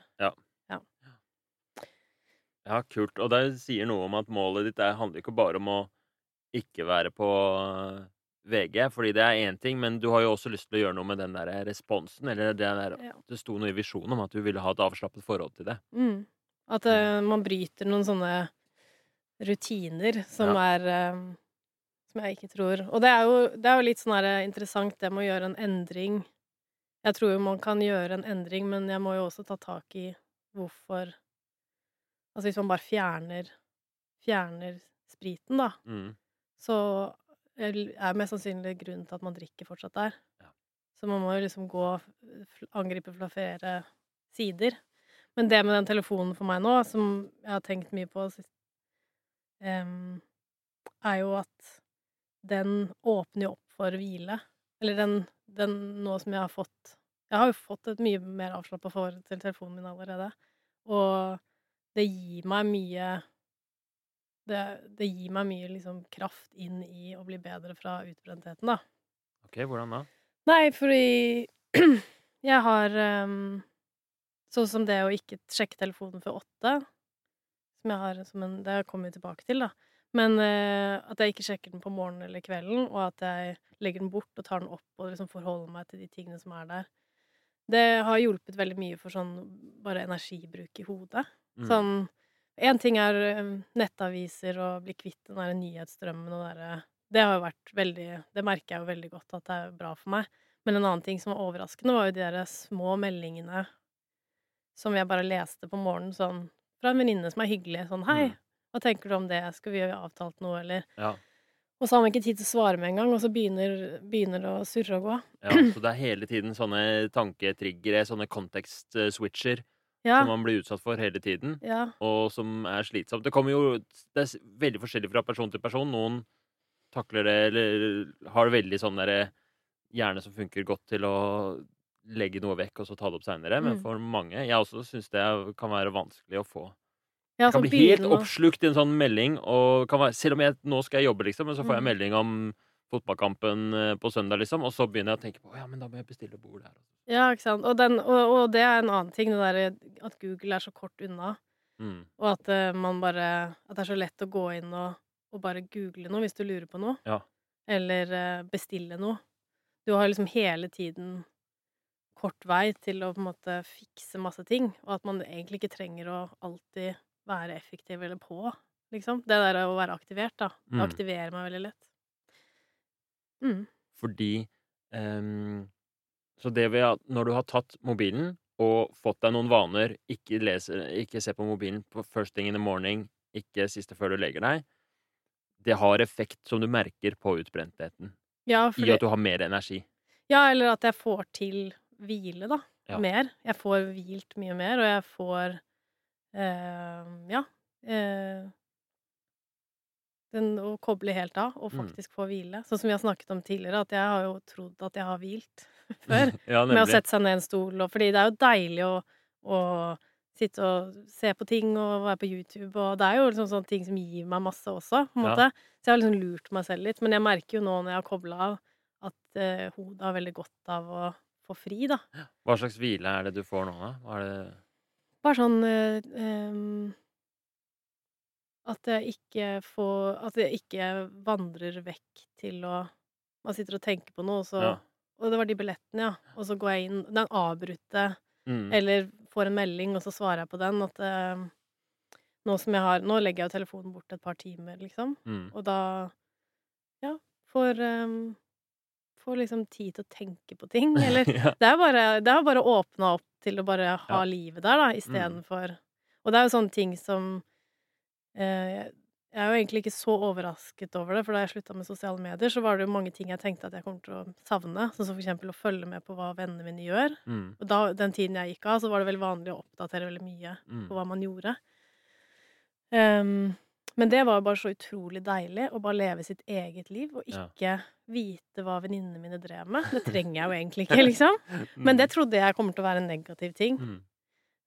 Ja, kult. Og det sier noe om at målet ditt er, handler ikke bare om å ikke være på VG, fordi det er én ting, men du har jo også lyst til å gjøre noe med den der responsen, eller det der ja. Det sto noe i visjonen om at du ville ha et avslappet forhold til det. mm. At uh, man bryter noen sånne rutiner som er uh, Som jeg ikke tror Og det er jo, det er jo litt sånn her eh, interessant, det med å gjøre en endring. Jeg tror jo man kan gjøre en endring, men jeg må jo også ta tak i hvorfor Altså hvis man bare fjerner Fjerner spriten, da, Mm. så er mest sannsynlig grunnen til at man drikker fortsatt der. Ja. Så man må jo liksom gå og angripe fra flere sider. Men det med den telefonen for meg nå, som jeg har tenkt mye på sist, um, er jo at den åpner jo opp for hvile. Eller den, den nå som jeg har fått Jeg har jo fått et mye mer avslappa forhold til telefonen min allerede. Og det gir meg mye det, det gir meg mye liksom kraft inn i å bli bedre fra utbrentheten, da. OK, hvordan da? Nei, fordi jeg har um, Sånn som det å ikke sjekke telefonen før åtte, som jeg har som en Det kommer vi tilbake til, da. Men uh, at jeg ikke sjekker den på morgenen eller kvelden, og at jeg legger den bort og tar den opp og liksom forholder meg til de tingene som er der. Det har hjulpet veldig mye for sånn bare energibruk i hodet. Mm. Sånn Én ting er eh, nettaviser og bli kvitt den der nyhetsstrømmen og derre Det har jo vært veldig Det merker jeg jo veldig godt at det er bra for meg. Men en annen ting som var overraskende, var jo de der små meldingene som jeg bare leste på morgenen, sånn fra en venninne som er hyggelig. Sånn 'Hei, Mm. hva tenker du om det? Skal vi ha avtalt noe?' Eller Ja. Og så har man ikke tid til å svare med en gang, og så begynner, begynner det å surre og gå. Ja, så det er hele tiden sånne tanketriggere, sånne context-switcher, Ja, som man blir utsatt for hele tiden, ja, og som er slitsomt. Det kommer jo Det er veldig forskjellig fra person til person. Noen takler det, eller har veldig sånn derre hjerne som funker godt til å legge noe vekk og så ta det opp seinere, men Mm. for mange Jeg også syns det kan være vanskelig å få ja Jeg kan bli helt oppslukt i en sånn melding, og kan være, selv om jeg nå skal jeg jobbe, liksom, men så får jeg Mm. melding om fotballkampen eh, på søndag, liksom, og så begynner jeg å tenke på ja, men da må jeg bestille bord her. Ja, ikke sant. Og, den, og, og det er en annen ting, det derre at Google er så kort unna. Mm. Og at uh, man bare At det er så lett å gå inn og, og bare google noe hvis du lurer på noe. Ja. Eller uh, bestille noe. Du har liksom hele tiden kort vei til å på en måte fikse masse ting, og at man egentlig ikke trenger å alltid være effektiv eller på, liksom. Det der å være aktivert, da. Det Mm. aktiverer meg veldig lett. Mm. Fordi um, Så det ved at når du har tatt mobilen og fått deg noen vaner, ikke, leser, ikke se på mobilen på first thing in the morning, ikke siste før du legger deg, det har effekt som du merker på utbrentheten. Ja, I at du har mer energi. ja, eller at jeg får til hvile, da. Ja. Mer. Jeg får hvilt mye mer, og jeg får eh, Ja. Eh, den å koble helt av og Mm. faktisk få hvile. Sånn som vi har snakket om tidligere, at jeg har jo trodd at jeg har hvilt før. ja, Med å sette seg ned i en stol, og fordi det er jo deilig å, å sitte og se på ting og være på YouTube, og det er jo liksom sånne ting som gir meg masse også, på en Ja. Så jeg har liksom lurt meg selv litt. Men jeg merker jo nå når jeg har kobla av, at eh, hodet har veldig godt av å få fri, da. Hva slags hvile er det du får nå, da? Hva er det Bare sånn eh, em, At jeg ikke får At jeg ikke vandrer vekk til å Man sitter og tenker på noe, og så Ja. Og det var de billettene, ja. Og så går jeg inn Den avbrutte mm. Eller får en melding, og så svarer jeg på den. At uh, nå som jeg har Nå legger jeg jo telefonen bort et par timer, liksom. Mm. Og da Ja, får um, Får liksom tid til å tenke på ting. Eller ja. det er bare, det har bare åpna opp til å bare ha Ja. livet der, da, istedenfor Og det er jo sånne ting som Jeg er jo egentlig ikke så overrasket over det, for da jeg slutta med sosiale medier, så var det jo mange ting jeg tenkte at jeg kommer til å savne. Sånn som for eksempel å følge med på hva vennene mine gjør. Mm. Og da, den tiden jeg gikk av, så var det veldig vanlig å oppdatere veldig mye Mm. på hva man gjorde. Um, men det var jo bare så utrolig deilig å bare leve sitt eget liv, og Ja. ikke vite hva venninnene mine drev med. Det trenger jeg jo egentlig ikke, liksom. Men det trodde jeg kommer til å være en negativ ting. mm.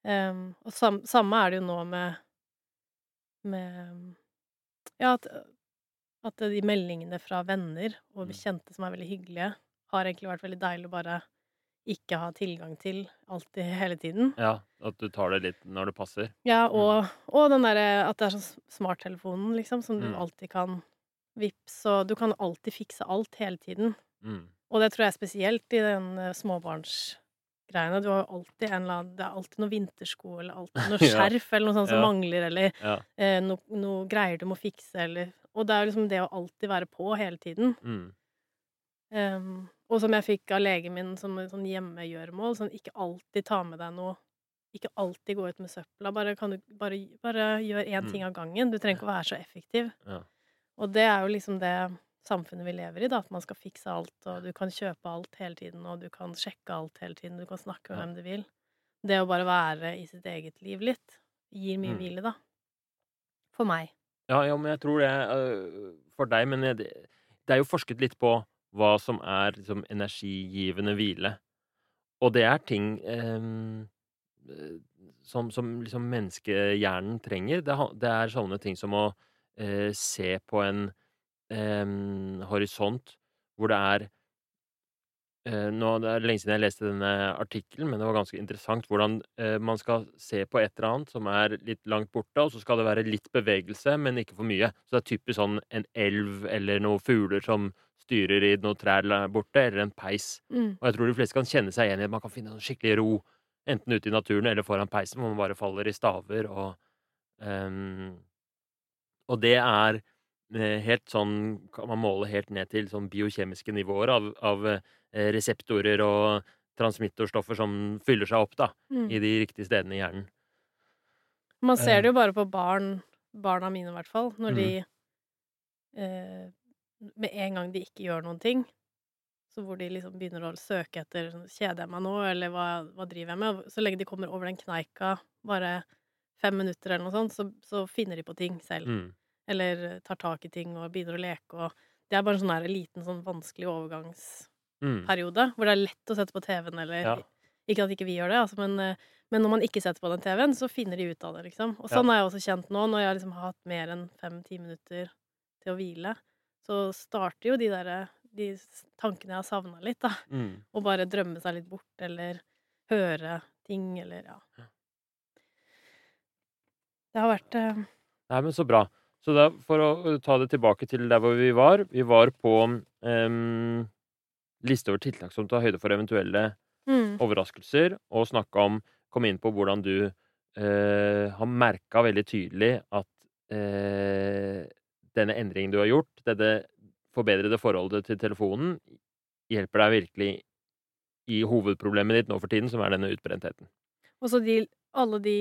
Um, og sam, samme er det jo nå med med Ja, at, at de meldingene fra venner og Mm. bekjente som er veldig hyggelige, har egentlig vært veldig deilig å bare ikke ha tilgang til alltid hele tiden. Ja, at du tar det litt når det passer. Ja, og, og den derre at det er sånn smarttelefonen, liksom, som du Mm. alltid kan vippse, og du kan alltid fikse alt hele tiden. Mm. Og det tror jeg spesielt i den eh, småbarnsgreiene. Du har jo alltid en eller annen Det er alltid noe vintersko, eller alltid noe skjerf, eller noe sånt som Ja. mangler, eller Ja. eh, noe, noe greier du må fikse, eller Og det er jo liksom det å alltid være på hele tiden. Mm. Um, og som jeg fikk av legen min som sånn hjemmegjøremål, sånn ikke alltid ta med deg noe Ikke alltid gå ut med søpla. Bare, kan du, bare, bare gjør én Mm. ting av gangen. Du trenger ikke å være så effektiv. Ja. Og det er jo liksom det samfunnet vi lever i, da. At man skal fikse alt, og du kan kjøpe alt hele tiden, og du kan sjekke alt hele tiden, du kan snakke med Ja. hvem du vil. Det å bare være i sitt eget liv litt, gir mye Mm. hvile, da. For meg. Ja, ja, men jeg tror det uh, for deg, men det det er jo forsket litt på hva som er liksom, energigivende hvile. Og det er ting eh, som, som liksom menneskehjernen trenger. Det, det er sånne ting som å uh, se på en em, horisont hvor det er eh, nå, Det er lenge siden jeg leste denne artikkelen, men det var ganske interessant hvordan eh, man skal se på et eller annet som er litt langt borte, og så skal det være litt bevegelse, men ikke for mye. Så det er typisk sånn en elv eller noen fugler som styrer i noen trær borte, eller en peis. Mm. Og jeg tror de fleste kan kjenne seg igjen i at man kan finne en skikkelig ro, enten ute i naturen eller foran peisen, hvor man bare faller i staver og um, Og det er eh, helt sånn Kan man måle helt ned til sånn biokjemiske nivåer av, av eh, reseptorer og transmittorstoffer som fyller seg opp da, Mm. i de riktige stedene i hjernen. Man ser Eh. det jo bare på barn, barna mine i hvert fall, når Mm. de eh, med en gang de ikke gjør noen ting, så hvor de liksom begynner å søke etter sånn, Kjeder jeg meg nå, eller hva, hva driver jeg med? Så lenge de kommer over den kneika bare fem minutter eller noe sånt, så, så finner de på ting selv. Mm. Eller tar tak i ting og begynner å leke og Det er bare en sånn der liten, sånn vanskelig overgangsperiode Mm. hvor det er lett å sette på TV-en, eller Ja. Ikke at ikke vi gjør det, altså, men, eh, men når man ikke setter på den TV-en, så finner de ut av det, liksom. Og sånn har jeg også kjent nå, når jeg liksom har hatt mer enn fem-ti minutter til å hvile. Så starter jo de der de tankene jeg har savna litt, da. Mm. Å bare drømme seg litt bort, eller høre ting, eller ja. Det har vært uh... Nei, men så bra. Så da, for å ta det tilbake til der hvor vi var Vi var på um, liste over tiltak som tar høyde for eventuelle mm, overraskelser, og snakka om Kom inn på hvordan du uh, har merka veldig tydelig at uh, denne endringen du har gjort, dette forbedrede forholdet til telefonen, hjelper deg virkelig i hovedproblemet ditt nå for tiden, som er denne utbrentheten. Og så de, alle de,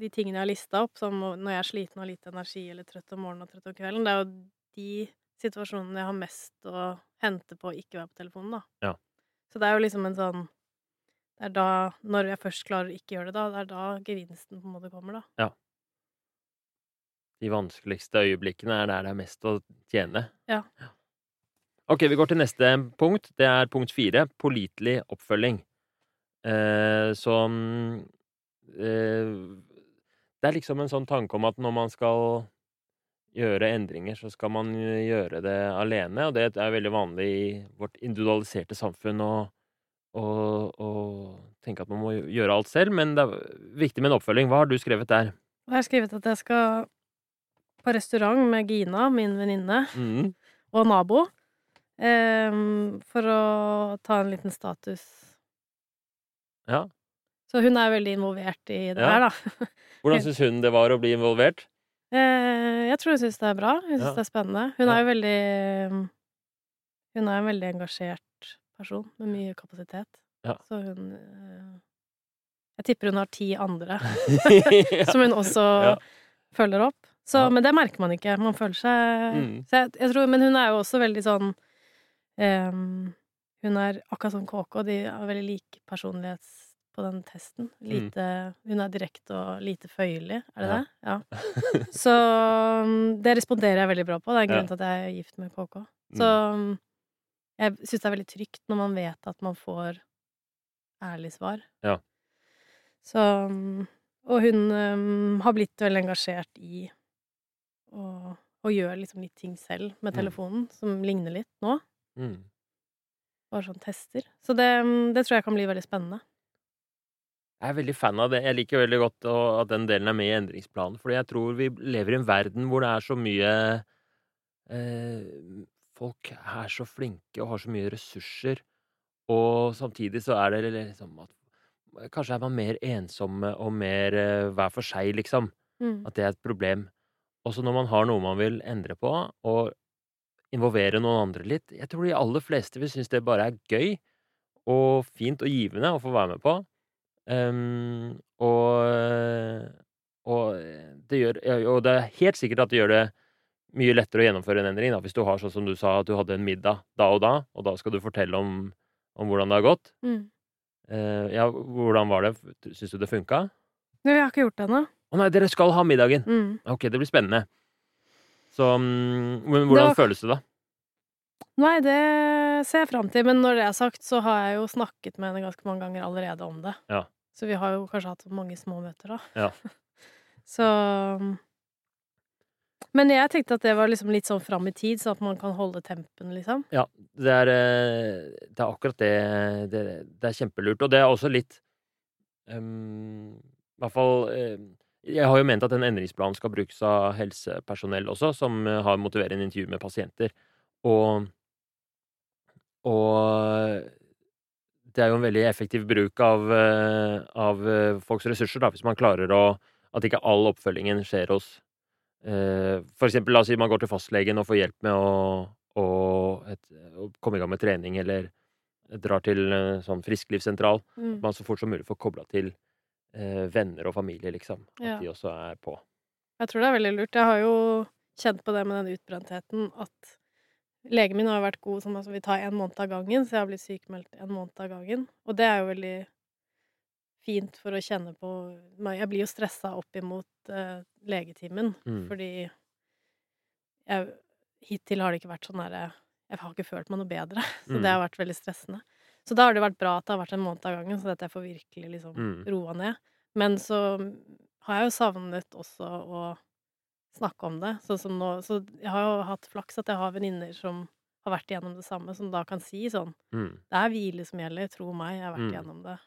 de tingene jeg har lista opp, som når jeg er sliten og har lite energi, eller trøtt om morgenen og trøtt om kvelden, det er jo de situasjonene jeg har mest å hente på å ikke være på telefonen, da. Ja. Så det er jo liksom en sånn Det er da, når jeg først klarer å ikke gjøre det, da, det er da gevinsten på en måte kommer, da. Ja. De vanskeligste øyeblikkene er der det er mest å tjene. Ja. Ok, vi går til neste punkt. Det er punkt fire. Pålitelig oppfølging. Eh, som eh, Det er liksom en sånn tanke om at når man skal gjøre endringer, så skal man gjøre det alene. Og det er veldig vanlig i vårt individualiserte samfunn å, å, å tenke at man må gjøre alt selv. Men det er viktig med en oppfølging. Hva har du skrevet der? Jeg har skrevet at jeg skal på restaurant med Gina, min venninne, Mm. og nabo, um, for å ta en liten status. Ja. Så hun er veldig involvert i det Ja. her, da. Hvordan syns hun det var å bli involvert? Eh, jeg tror hun syns det er bra. Hun syns Ja. det er spennende. Hun Ja. er jo veldig Hun er en veldig engasjert person med mye kapasitet. Ja. Så hun eh, Jeg tipper hun har ti andre som hun også følger opp. Så. Men det merker man ikke. Man føler seg Mm. så jeg, jeg tror, Men hun er jo også veldig sånn um, Hun er akkurat som KK, de har veldig lik personlighet på den testen. Mm. Hun er direkte og lite føyelig, er det Ja. det? Ja. Så um, det responderer jeg veldig bra på. Det er en grunn til at jeg er gift med KK. Så um, jeg syns det er veldig trygt når man vet at man får ærlig svar. Ja. Så um, Og hun um, har blitt veldig engasjert i å, og gjøre liksom litt ting selv med Mm. telefonen, som ligner litt nå. Mm. Bare sånn tester. Så det, det tror jeg kan bli veldig spennende. Jeg er veldig fan av det. Jeg liker veldig godt at den delen er med i endringsplanen. Fordi jeg tror vi lever i en verden hvor det er så mye eh, Folk er så flinke og har så mye ressurser. Og samtidig så er det liksom at Kanskje er man mer ensomme og mer eh, hver for seg, liksom. Mm. At det er et problem. Også når man har noe man vil endre på, og involvere noen andre litt. Jeg tror de aller fleste vil synes det bare er gøy og fint og givende å få være med på. Ehm, og, og, det gjør, og det er helt sikkert at det gjør det mye lettere å gjennomføre en endring. Da. Hvis du har sånn som du sa, at du hadde en middag da og da, og da skal du fortelle om, om hvordan det har gått. Mm. Uh, ja, hvordan var det? Syns du det funka? Nei, vi har ikke gjort det ennå. Å nei, dere skal ha middagen! Mm. Ok, det blir spennende. Så mm, men hvordan var- føles det, da? Nei, det ser jeg fram til. Men når det er sagt, så har jeg jo snakket med henne ganske mange ganger allerede om det. Ja. Så vi har jo kanskje hatt mange små møter, da. Ja. så Men jeg tenkte at det var liksom litt sånn fram i tid, sånn at man kan holde tempen, liksom. Ja, det er, eh, det er akkurat det, det Det er kjempelurt. Og det er også litt um, I hvert fall um, Jeg har jo ment at den endringsplanen skal brukes av helsepersonell også, som eh, har motiverende intervju med pasienter. Og Og det er jo en veldig effektiv bruk av, eh, av eh, folks ressurser, da, hvis man klarer å At ikke all oppfølgingen skjer hos eh, For eksempel, la oss si man går til fastlegen og får hjelp med å å, et, å komme i gang med trening, eller drar til sånn frisklivssentral. Mm. Man så fort som mulig får kobla til eh, venner og familie, liksom. At Ja. de også er på. Jeg tror det er veldig lurt. Jeg har jo kjent på det med den utbrentheten at Legen min har jo vært god som altså, vi tar en måned av gangen, så jeg har blitt sykemeldt en måned av gangen. Og det er jo veldig fint for å kjenne på Jeg blir jo stressa opp imot uh, legetimen, Mm. fordi jeg, hittil har det ikke vært sånn derre Jeg har ikke følt meg noe bedre, så Mm. det har vært veldig stressende. Så da har det vært bra at det har vært en måned av gangen, så at jeg får virkelig liksom Mm. roa ned. Men så har jeg jo savnet også å snakke om det. Som nå Så jeg har jo hatt flaks at jeg har venninner som har vært igjennom det samme, som da kan si sånn Mm. Det er hvile som gjelder, tro meg, jeg har vært Mm. igjennom det.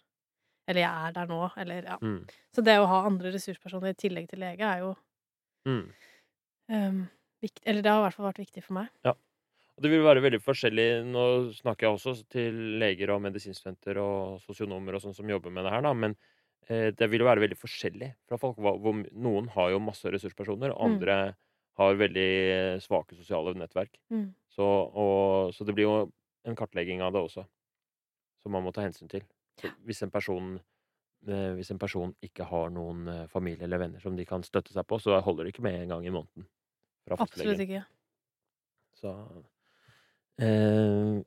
Eller jeg er der nå, eller ja. Mm. Så det å ha andre ressurspersoner i tillegg til lege er jo Mm. um, viktig Eller det har i hvert fall vært viktig for meg. Ja. Og det vil være veldig forskjellig Nå snakker jeg også til leger og medisinstudenter og sosionomer og sånn som jobber med det her, da, men det vil jo være veldig forskjellig fra folk. Noen har jo masse ressurspersoner, andre Mm. andre har veldig svake sosiale nettverk. Mm. Så, og, så det blir jo en kartlegging av det også, som man må ta hensyn til. Hvis en person eh, hvis en person ikke har noen eh, familie eller venner som de kan støtte seg på, så holder det ikke med en gang i måneden Absolutt ikke. Så eh,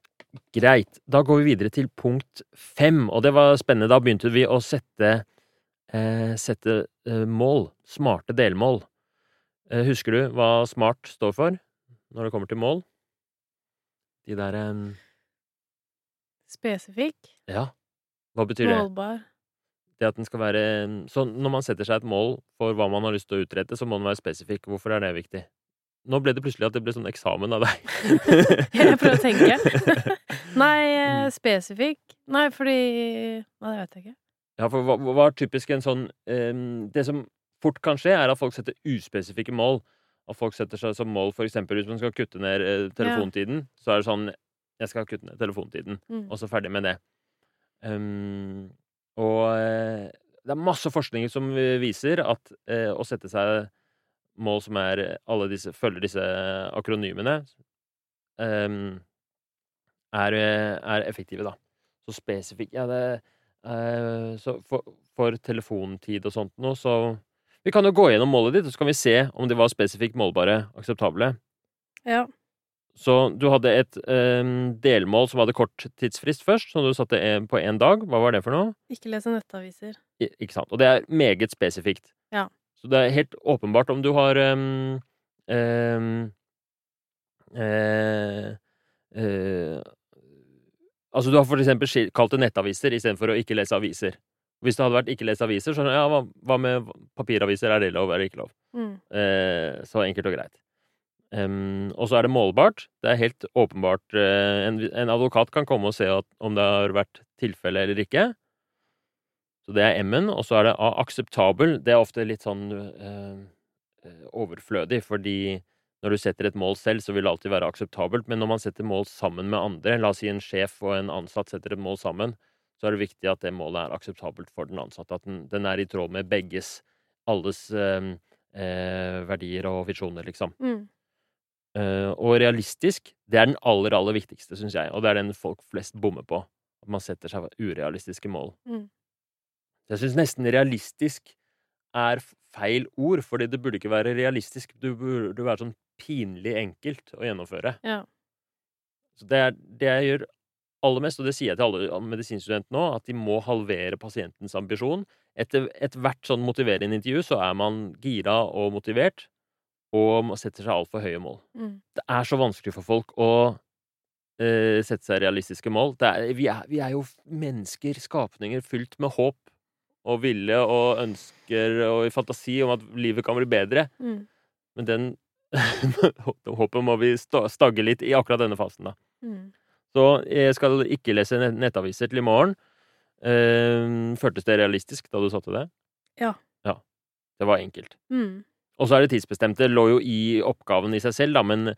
Greit. Da går vi videre til punkt fem, og det var spennende. Da begynte vi å sette, eh, sette eh, mål. Smarte delmål. Eh, husker du hva SMART står for når det kommer til mål? De der eh, Spesifikk, Ja, hva betyr det? målbar. Det at den skal være Så når man setter seg et mål for hva man har lyst til å utrette, så må den være spesifikk. Hvorfor er det viktig? Nå ble det plutselig at det ble sånn eksamen av deg. Jeg prøver å tenke. Nei, eh, Mm. spesifikk Nei, fordi Nei, det vet jeg ikke. Ja, for hva, hva er typisk en sånn um, Det som fort kan skje, er at folk setter uspesifikke mål. At folk setter seg som mål, for eksempel hvis man skal kutte ned eh, telefontiden, så er det sånn Jeg skal kutte ned telefontiden, Mm. og så ferdig med det. Um, og eh, det er masse forskning som viser at eh, å sette seg mål som er alle disse følger disse akronymene, um, er, er effektive, da. Så spesifikt Ja, det uh, Så for, for telefontid og sånt noe, så Vi kan jo gå gjennom målet ditt, og så kan vi se om det var spesifikt målbare, akseptable. Ja. Så du hadde et um, delmål som hadde kort tidsfrist først, som du satte på én dag. Hva var det for noe? Ikke lese nettaviser. I, ikke sant? Og det er meget spesifikt. Ja. Så det er helt åpenbart om du har um, um, uh, uh, Altså, du har for eksempel kalt det nettaviser istedenfor å ikke lese aviser. Hvis det hadde vært ikke lese aviser, så ja, hva, hva med papiraviser? Er det lov eller ikke lov? Mm. Uh, så enkelt og greit. Um, og så er det målbart. Det er helt åpenbart en, en advokat kan komme og se at, om det har vært tilfelle eller ikke. Så det er M-en. Og så er det A, akseptabel. Det er ofte litt sånn eh, eh, overflødig, fordi når du setter et mål selv, så vil det alltid være akseptabelt. Men når man setter mål sammen med andre, la oss si en sjef og en ansatt setter et mål sammen, så er det viktig at det målet er akseptabelt for den ansatte. At den, den er i tråd med begges, alles eh, eh, verdier og visjoner, liksom. Mm. Eh, og realistisk, det er den aller, aller viktigste, syns jeg. Og det er den folk flest bommer på. At man setter seg urealistiske mål. Mm. Jeg syns nesten realistisk er feil ord, fordi det burde ikke være realistisk. Det burde være sånn pinlig enkelt å gjennomføre. Ja. Så det er det jeg gjør aller mest, og det sier jeg til alle medisinstudenter nå, at de må halvere pasientens ambisjon. Etter ethvert sånn motiverende intervju så er man gira og motivert, og man setter seg altfor høye mål. Mm. Det er så vanskelig for folk å eh, sette seg realistiske mål. Det er, vi, er, vi er jo mennesker, skapninger, fylt med håp og vilje og ønsker og fantasi om at livet kan bli bedre. Mm. Men den håpet må vi stagge litt i akkurat denne fasen, da. Mm. Så jeg skal ikke lese nettaviser til i morgen. Eh, føltes det realistisk da du satte det? Ja. Ja. Det var enkelt. Mm. Og så er det tidsbestemte. Det lå jo i oppgaven i seg selv, da, men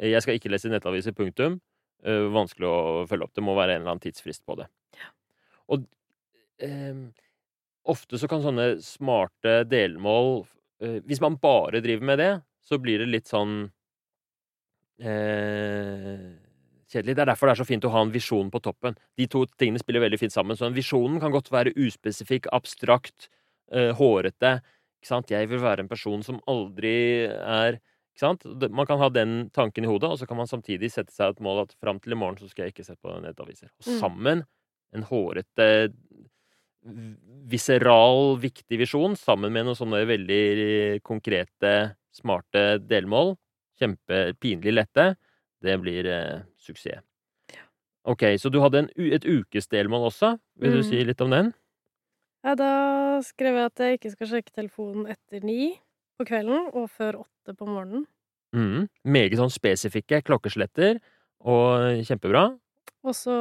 jeg skal ikke lese nettaviser, punktum. Eh, vanskelig å følge opp. Det må være en eller annen tidsfrist på det. Og eh, ofte så kan sånne smarte delmål eh, Hvis man bare driver med det, så blir det litt sånn eh, kjedelig. Det er derfor det er så fint å ha en visjon på toppen. De to tingene spiller veldig fint sammen. Så en visjonen kan godt være uspesifikk, abstrakt, eh, hårete. Ikke sant? Jeg vil være en person som aldri er Ikke sant? Man kan ha den tanken i hodet, og så kan man samtidig sette seg et mål at fram til i morgen så skal jeg ikke se på nettaviser. Og Mm. sammen, en hårete, viseral, viktig visjon, sammen med noen sånne veldig konkrete, smarte delmål, kjempepinlig lette, det blir eh, suksess. Ok, så du hadde en, et ukesdelmål også. Vil du Mm. si litt om den? Ja, da skrev jeg at jeg ikke skal sjekke telefonen etter ni på kvelden og før åtte på morgenen. Mm. Meget sånn spesifikke klokkesletter, og kjempebra. Og så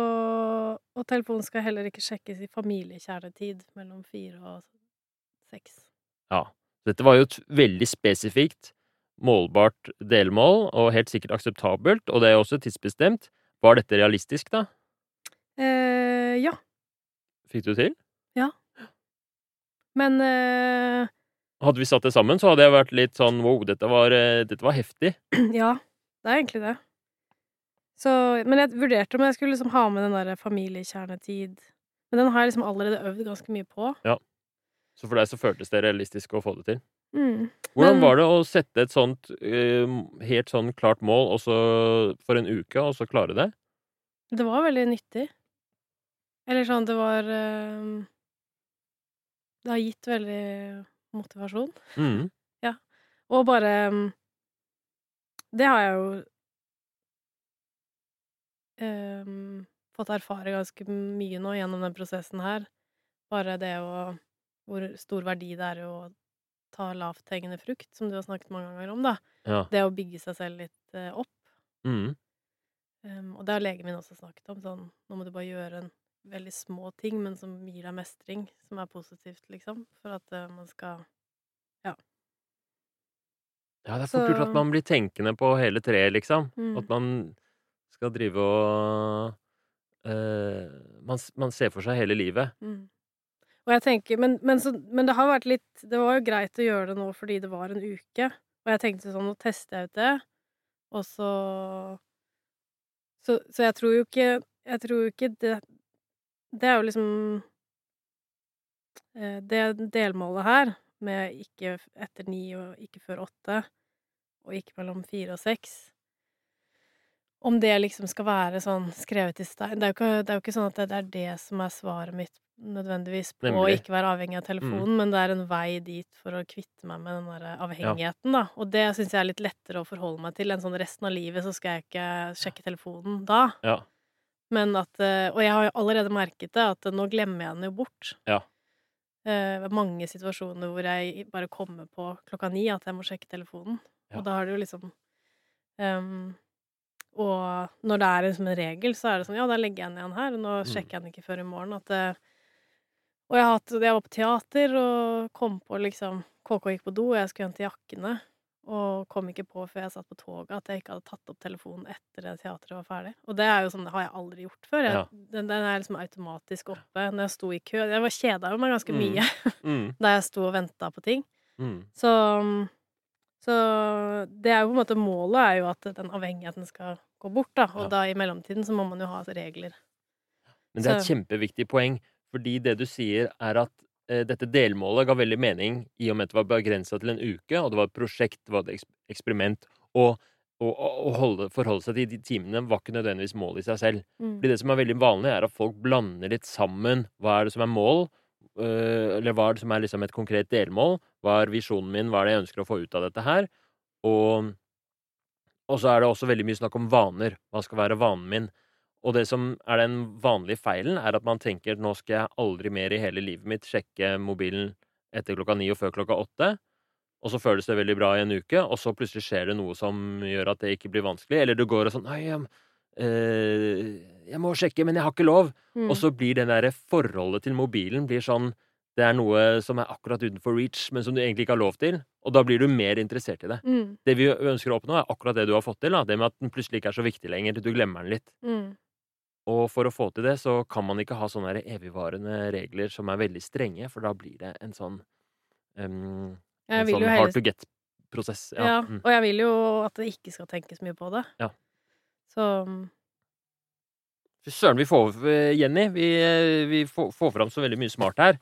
Og telefonen skal heller ikke sjekkes i familiekjernetid mellom fire og seks. Ja. Dette var jo et veldig spesifikt, målbart delmål, og helt sikkert akseptabelt, og det er også tidsbestemt. Var dette realistisk, da? Eh, ja. Fikk du til? Ja. Men eh, Hadde vi satt det sammen, så hadde jeg vært litt sånn wow, dette var, eh, dette var heftig. ja, det er egentlig det. Så, men jeg vurderte om jeg skulle liksom ha med den der familiekjernetid. Men den har jeg liksom allerede øvd ganske mye på. Ja. Så for deg så føltes det realistisk å få det til. Mm. Hvordan Men- var det å sette et sånt eh, helt sånn klart mål for en uke, og så klare det? Det var veldig nyttig. Eller sånn, det var eh, Det har gitt veldig motivasjon. Ja Og bare mm, Det har jeg jo ehm, fått erfare ganske mye nå gjennom den prosessen her. Bare det å Hvor stor verdi det er å ta lavthengende frukt, som du har snakket mange ganger om, da. Ja. Det å bygge seg selv litt eh, opp. Mm. Um, og det har legen min også snakket om. Sånn, nå må du bare gjøre en veldig små ting, men som gir deg mestring, som er positivt, liksom. For at uh, man skal Ja, Ja, det er fort gjort at man blir tenkende på hele treet, liksom. mm. At man skal drive og uh, man, man ser for seg hele livet. Mm. Og jeg tenker, men, men, så, men det har vært litt Det var jo greit å gjøre det nå fordi det var en uke. Og jeg tenkte sånn, nå tester jeg ut det, og så Så, så jeg tror jo ikke Jeg tror jo ikke det Det er jo liksom eh, Det delmålet her, med ikke etter ni og ikke før åtte, og ikke mellom fire og seks Om det liksom skal være sånn skrevet i stein Det er ikke, det er jo ikke sånn at det, det er det som er svaret mitt nødvendigvis på å ikke være avhengig av telefonen, men det er en vei dit for å kvitte meg med den der avhengigheten, da. Og det syns jeg er litt lettere å forholde meg til enn sånn resten av livet, så skal jeg ikke sjekke telefonen da. Ja. Men at eh, Og jeg har jo allerede merket det, at nå glemmer jeg den jo bort. Ja. Eh, mange situasjoner hvor jeg bare kommer på klokka ni at jeg må sjekke telefonen. Ja. Og da har det jo liksom ehm, Og når det er liksom en regel, så er det sånn Ja, da legger jeg den igjen her, og nå Mm. sjekker jeg den ikke før i morgen. At det, og jeg, hatt, jeg var på teater og kom på liksom KK gikk på do, og jeg skulle hente jakkene. Og kom ikke på før jeg satt på toget at jeg ikke hadde tatt opp telefonen etter at teatret var ferdig. Og det er jo sånn, det har jeg aldri gjort før. Jeg, Ja. den, den er liksom automatisk oppe når jeg sto i kø. Jeg var kjeda meg ganske Mm. mye Mm. da jeg sto og venta på ting. Mm. Så, så det er jo på en måte målet er jo at den avhengigheten skal gå bort, da. Og Ja. da i mellomtiden så må man jo ha regler. Men det er et Så- kjempeviktig poeng, fordi det du sier, er at eh, dette delmålet ga veldig mening i og med at det var begrensa til en uke, og det var et prosjekt, det var et eksperiment. Og å- å å holde, forholde seg til de timene var ikke nødvendigvis mål i seg selv. Mm. Fordi det som er veldig vanlig, er at folk blander litt sammen. Hva er det som er mål? Øh, eller hva som er liksom et konkret delmål? Hva er visjonen min? Hva er det jeg ønsker å få ut av dette her? Og, og så er det også veldig mye snakk om vaner. Hva skal være vanen min? Og det som er den vanlige feilen, er at man tenker nå skal jeg aldri mer i hele livet mitt sjekke mobilen etter klokka ni og før klokka åtte. Og så føles det veldig bra i en uke, og så plutselig skjer det noe som gjør at det ikke blir vanskelig. Eller du går og sånn Nei, jeg, eh, jeg må sjekke, men jeg har ikke lov. Mm. Og så blir det derre forholdet til mobilen blir sånn Det er noe som er akkurat utenfor reach, men som du egentlig ikke har lov til. Og da blir du mer interessert i det. Mm. Det vi ønsker å oppnå, er akkurat det du har fått til. Da. Det med at den plutselig ikke er så viktig lenger. Du glemmer den litt. Mm. Og for å få til det, så kan man ikke ha sånne evigvarende regler som er veldig strenge, for da blir det en sånn um, En sånn hard to get-prosess. Ja, Ja. Mm. og jeg vil jo at det ikke skal tenkes mye på det. Ja. Så Fy søren, vi får Jenny, vi, vi får, får fram så veldig mye smart her.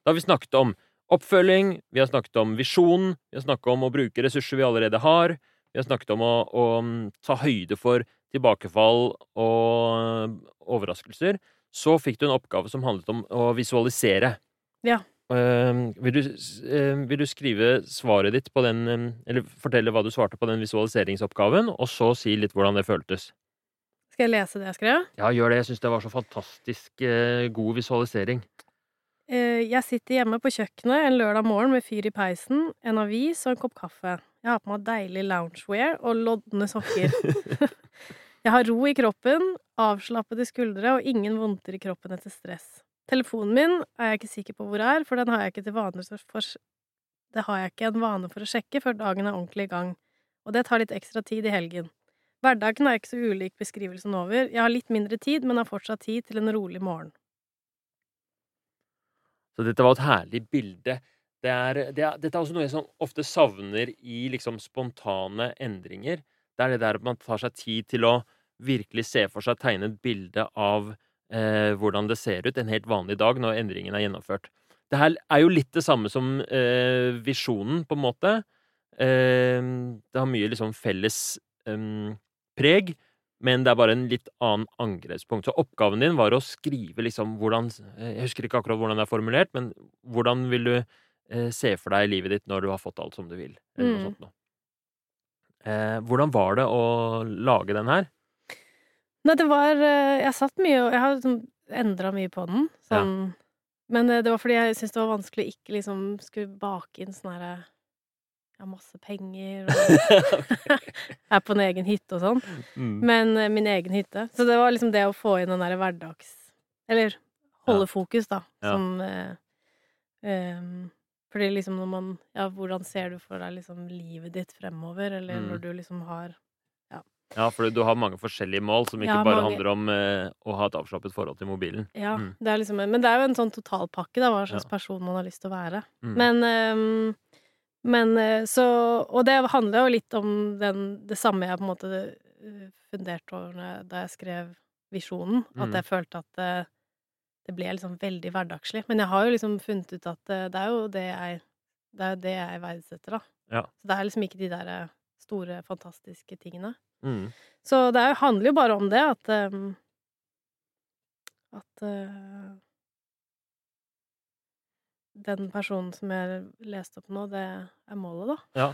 Da har vi snakket om oppfølging, vi har snakket om visjon, vi har snakket om å bruke ressurser vi allerede har. vi har snakket om å, å mm, ta høyde for tilbakefall og overraskelser, så fikk du en oppgave som handlet om å visualisere. Ja. Eh, vil, du, s- eh, vil du skrive svaret ditt på den eh, Eller fortelle hva du svarte på den visualiseringsoppgaven, og så si litt hvordan det føltes? Skal jeg lese det jeg skrev? Ja, gjør det. Jeg syns det var så fantastisk eh, god visualisering. Eh, Jeg sitter hjemme på kjøkkenet en lørdag morgen med fyr i peisen, en avis og en kopp kaffe. Jeg har på meg deilig loungewear og lodne sokker. Jeg har ro i kroppen, avslappede skuldre og ingen vondter i kroppen etter stress. Telefonen min er jeg ikke sikker på hvor er, for den har jeg ikke til vane for Det har jeg ikke en vane for å sjekke før dagen er ordentlig i gang. Og det tar litt ekstra tid i helgen. Hverdagen er ikke så ulik beskrivelsen over. Jeg har litt mindre tid, men har fortsatt tid til en rolig morgen. Så dette var et herlig bilde. Det er, det er, dette er også noe jeg sånn ofte savner i liksom spontane endringer. Det er det der at man tar seg tid til å virkelig se for seg, tegne et bilde av eh, hvordan det ser ut en helt vanlig dag når endringen er gjennomført. Det her er jo litt det samme som eh, visjonen, på en måte. Eh, det har mye liksom felles em, preg, men det er bare en litt annen angrepspunkt. Så oppgaven din var å skrive liksom hvordan eh, Jeg husker ikke akkurat hvordan det er formulert, men hvordan vil du eh, se for deg livet ditt når du har fått alt som du vil? Eller noe Mm. sånt noe. Eh, hvordan var det å lage den her? Nei, det var eh, Jeg satt mye og Jeg har liksom endra mye på den. Sånn Men eh, det var fordi jeg syntes det var vanskelig å ikke liksom skulle bake inn sånn herre har masse penger og Er på en egen hytte og sånn. Mm. Men eh, min egen hytte. Så det var liksom det å få inn den derre hverdags... Eller holde fokus, da, Ja. som eh, em, Fordi liksom når man Ja, hvordan ser du for deg liksom livet ditt fremover, eller Mm. når du liksom har Ja, for du har mange forskjellige mål som ikke Ja, bare mange- handler om eh, å ha et avslappet forhold til mobilen. Ja, Mm. det er liksom Men det er jo en sånn totalpakke, da, hva slags Ja. person man har lyst til å være. Mm. Men um, Men eh, så Og det handler jo litt om den, det samme jeg på en måte eh, funderte over da jeg skrev visjonen. At Mm. jeg følte at det, det ble liksom veldig hverdagslig. Men jeg har jo liksom funnet ut at det, det er jo det jeg Det er det jeg verdsetter, da. Ja. Så det er liksom ikke de der eh, store, fantastiske tingene. Mm. Så det er, handler jo bare om det, at um, At uh, Den personen som jeg leste opp nå, det er målet, da. Ja.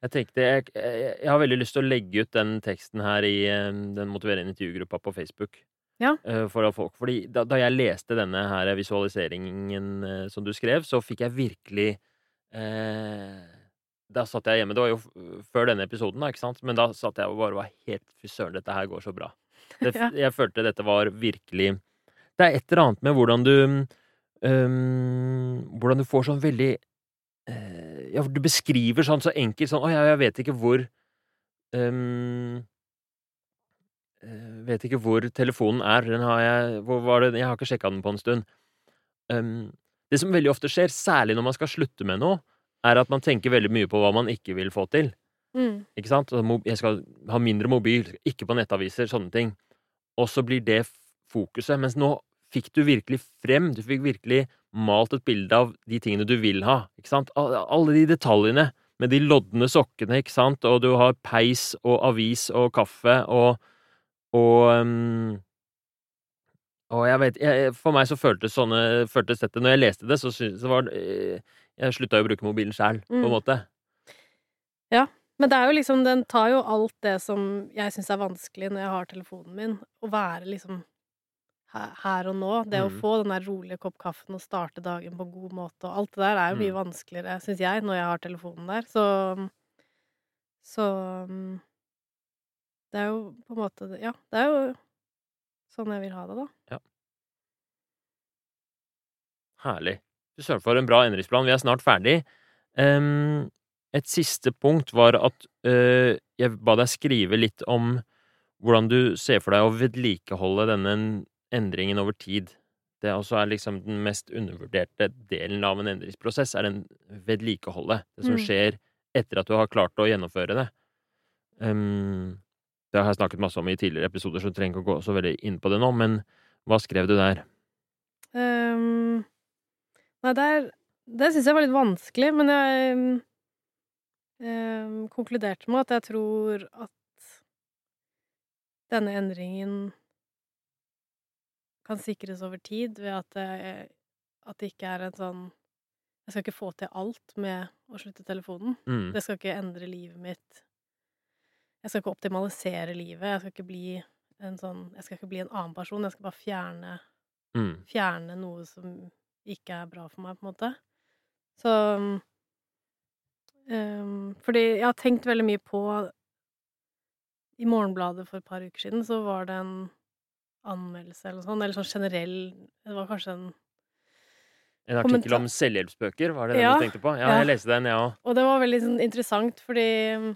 Jeg tenkte jeg, jeg, jeg har veldig lyst til å legge ut den teksten her i eh, den motiverende intervjugruppa på Facebook. Ja. Eh, For at folk, fordi da, da jeg leste denne her visualiseringen eh, som du skrev, så fikk jeg virkelig eh, Da satt jeg hjemme. Det var jo før denne episoden, da, ikke sant? Men da satt jeg og bare var helt Fy søren, dette her går så bra. Det, Ja. Jeg følte dette var virkelig Det er et eller annet med hvordan du um, Hvordan du får sånn veldig uh, Ja, du beskriver sånn så enkelt sånn Å ja, jeg vet ikke hvor eh, Vet ikke hvor telefonen er. Den har jeg Hvor var det Jeg har ikke sjekka den på en stund. Um, det som veldig ofte skjer, særlig når man skal slutte med noe, er at man tenker veldig mye på hva man ikke vil få til. Mm. Ikke sant? Jeg skal ha mindre mobil, ikke på nettaviser, sånne ting. Og så blir det fokuset. Mens nå fikk du virkelig frem, du fikk virkelig malt et bilde av de tingene du vil ha. Ikke sant? Alle de detaljene med de lodne sokkene, ikke sant? Og du har peis og avis og kaffe og og um, og jeg vet, jeg, For meg så føltes sånne, føltes dette Når jeg leste det, så var det var eh, Jeg slutta jo å bruke mobilen sjæl, på en måte. Ja. Men det er jo liksom, den tar jo alt det som jeg syns er vanskelig når jeg har telefonen min, å være liksom her, og nå. Det å Mm. få den der rolige kopp kaffen og starte dagen på en god måte og alt det der er jo mye Mm. vanskeligere, syns jeg, når jeg har telefonen der. Så Så mm, det er jo på en måte Ja, det er jo sånn jeg vil ha det, da. Ja. Herlig. Fy søren, for en bra endringsplan. Vi er snart ferdig. Um, et siste punkt var at uh, jeg ba deg skrive litt om hvordan du ser for deg å vedlikeholde denne endringen over tid. Det også er liksom den mest undervurderte delen av en endringsprosess, er den vedlikeholdet. Det som Mm. skjer etter at du har klart å gjennomføre det. Um, det har jeg snakket masse om i tidligere episoder, så jeg trenger ikke å gå så veldig inn på det nå, men hva skrev du der? Ehm, nei, det er Det syns jeg var litt vanskelig, men jeg øh, konkluderte med at jeg tror at denne endringen kan sikres over tid ved at det, at det ikke er en sånn Jeg skal ikke få til alt med å slutte telefonen. Mm. Det skal ikke endre livet mitt. Jeg skal ikke optimalisere livet. Jeg skal ikke bli en sånn Jeg skal ikke bli en annen person. Jeg skal bare fjerne, Mm. fjerne noe som ikke er bra for meg, på en måte. Så um, Fordi jeg har tenkt veldig mye på I Morgenbladet for et par uker siden så var det en anmeldelse eller noe sånt, eller sånn generell Det var kanskje en En artikkel om selvhjelpsbøker, var det det Ja, du tenkte på? Ja, ja. jeg leste den, jeg ja. òg. Og det var veldig sånn interessant, fordi mm,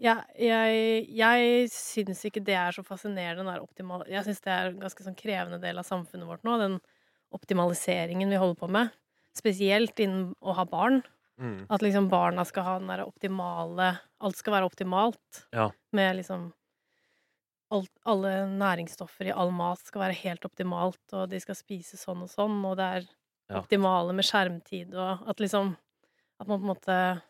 jeg, jeg, jeg syns ikke det er så fascinerende, den der optimal... Jeg syns det er en ganske sånn krevende del av samfunnet vårt nå, den optimaliseringen vi holder på med. Spesielt innen å ha barn. Mm. At liksom barna skal ha den der optimale Alt skal være optimalt. Ja. Med liksom alt, Alle næringsstoffer i all mat skal være helt optimalt, og de skal spise sånn og sånn, og det er Ja. optimale med skjermtid, og at liksom At man på en måte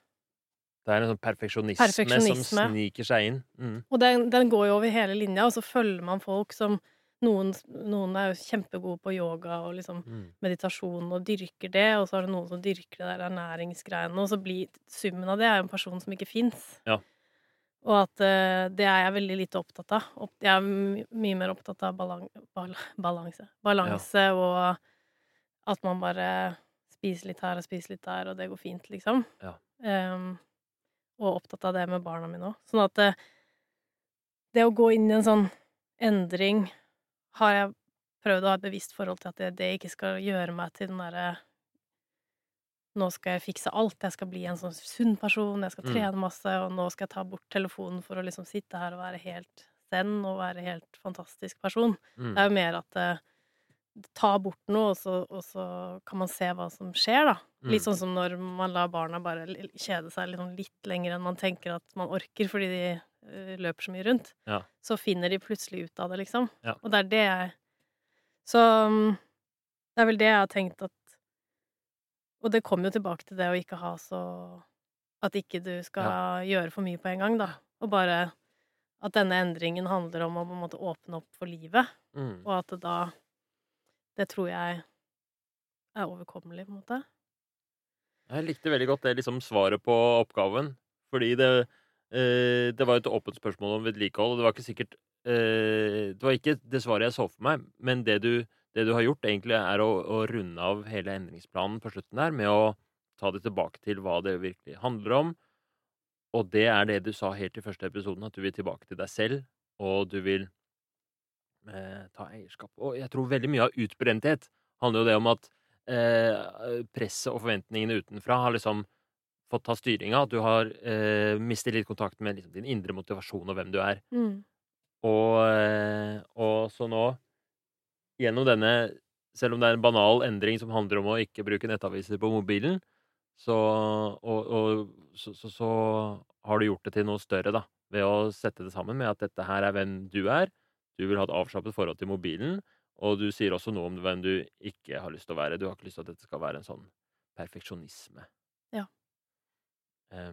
Det er en sånn perfeksjonisme, Perfeksjonisme. som sniker seg inn. Mm. Og den, den går jo over hele linja, og så følger man folk som noen, noen er jo kjempegode på yoga og liksom Mm. meditasjon og dyrker det, og så er det noen som dyrker det der ernæringsgreiene, og så blir summen av det er jo en person som ikke fins. Ja. Og at uh, det er jeg veldig lite opptatt av. Jeg er mye mer opptatt av balan bal balanse. Balanse og at man bare spiser litt her og spiser litt der, og det går fint, liksom. Ja. Um, og opptatt av det med barna mine òg. Sånn at uh, det å gå inn i en sånn endring har jeg prøvd å ha et bevisst forhold til at det, det ikke skal gjøre meg til den derre Nå skal jeg fikse alt. Jeg skal bli en sånn sunn person. Jeg skal Mm. trene masse, og nå skal jeg ta bort telefonen for å liksom sitte her og være helt zen og være helt fantastisk person. Mm. Det er jo mer at eh, ta bort noe, og så, og så kan man se hva som skjer, da. Litt Mm. sånn som når man lar barna bare kjede seg liksom litt lenger enn man tenker at man orker, fordi de løper så mye rundt. Ja. Så finner de plutselig ut av det, liksom. Ja. Og det er det jeg Så mm, det er vel det jeg har tenkt at Og det kommer jo tilbake til det å ikke ha så At ikke du skal gjøre for mye på en gang, da. Og bare at denne endringen handler om å på en måte åpne opp for livet. Mm. Og at det da Det tror jeg er overkommelig, på en måte. Jeg likte veldig godt det liksom svaret på oppgaven. Fordi det, eh, det var et åpent spørsmål om vedlikehold, og det var ikke sikkert eh, Det var ikke det svaret jeg så for meg, men det du, det du har gjort, egentlig er å, å runde av hele endringsplanen på slutten der med å ta det tilbake til hva det virkelig handler om. Og det er det du sa helt i første episoden, at du vil tilbake til deg selv, og du vil eh, ta eierskap. Og jeg tror veldig mye av utbrenthet handler jo det om at eh, presset og forventningene utenfra har liksom fått ta styringa. At du har eh, mistet litt kontakt med liksom, din indre motivasjon og hvem du er. Mm. Og, eh, og så nå, gjennom denne Selv om det er en banal endring som handler om å ikke bruke nettaviser på mobilen, så, og, og, så, så, så har du gjort det til noe større, da. Ved å sette det sammen med at dette her er hvem du er. Du vil ha et avslappet forhold til mobilen. Og du sier også noe om hvem du ikke har lyst til å være. Du har ikke lyst til at dette skal være en sånn perfeksjonisme. Ja.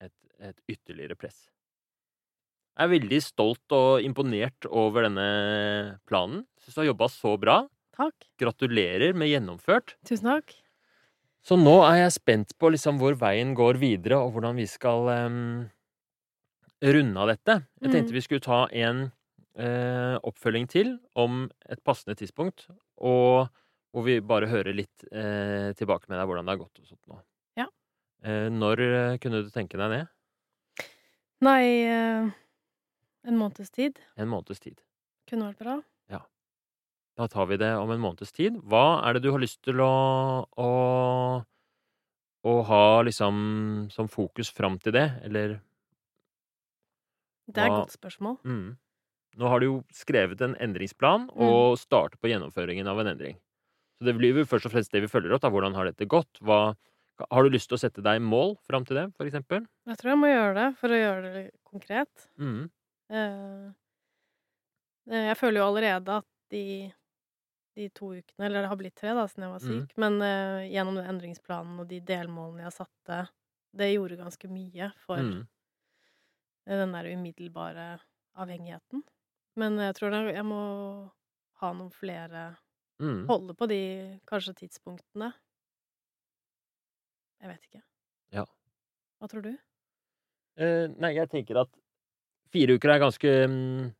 Et, et ytterligere press. Jeg er veldig stolt og imponert over denne planen. Syns du har jobba så bra. Takk. Gratulerer med gjennomført. Tusen takk. Så nå er jeg spent på liksom hvor veien går videre, og hvordan vi skal um, runde av dette. Jeg tenkte Mm. vi skulle ta en uh, oppfølging til om et passende tidspunkt, og hvor vi bare hører litt uh, tilbake med deg hvordan det har gått og sånt nå. Ja. Eh, når eh, kunne du tenke deg det? Nei eh, En måneds tid En måneds tid. kunne vært bra. Da tar vi det om en måneds tid. Hva er det du har lyst til å, å, å ha liksom som fokus fram til det, eller Det er et godt spørsmål. mm. Nå har du jo skrevet en endringsplan og starter på gjennomføringen av en endring. Så det blir jo først og fremst det vi følger opp. Da. Hvordan har dette gått? Hva, har du lyst til å sette deg mål fram til det, for eksempel? Jeg tror jeg må gjøre det for å gjøre det konkret. Mm. Eh, eh, jeg føler jo allerede at de, de to ukene, eller det har blitt tre da, siden jeg var Mm. syk, men eh, gjennom den endringsplanen og de delmålene jeg satte det gjorde ganske mye for Mm. den der umiddelbare avhengigheten. Men jeg tror jeg må ha noen flere Mm. Holde på de kanskje tidspunktene. Jeg vet ikke. Ja. Hva tror du? Eh, nei, jeg tenker at fire uker er ganske mm,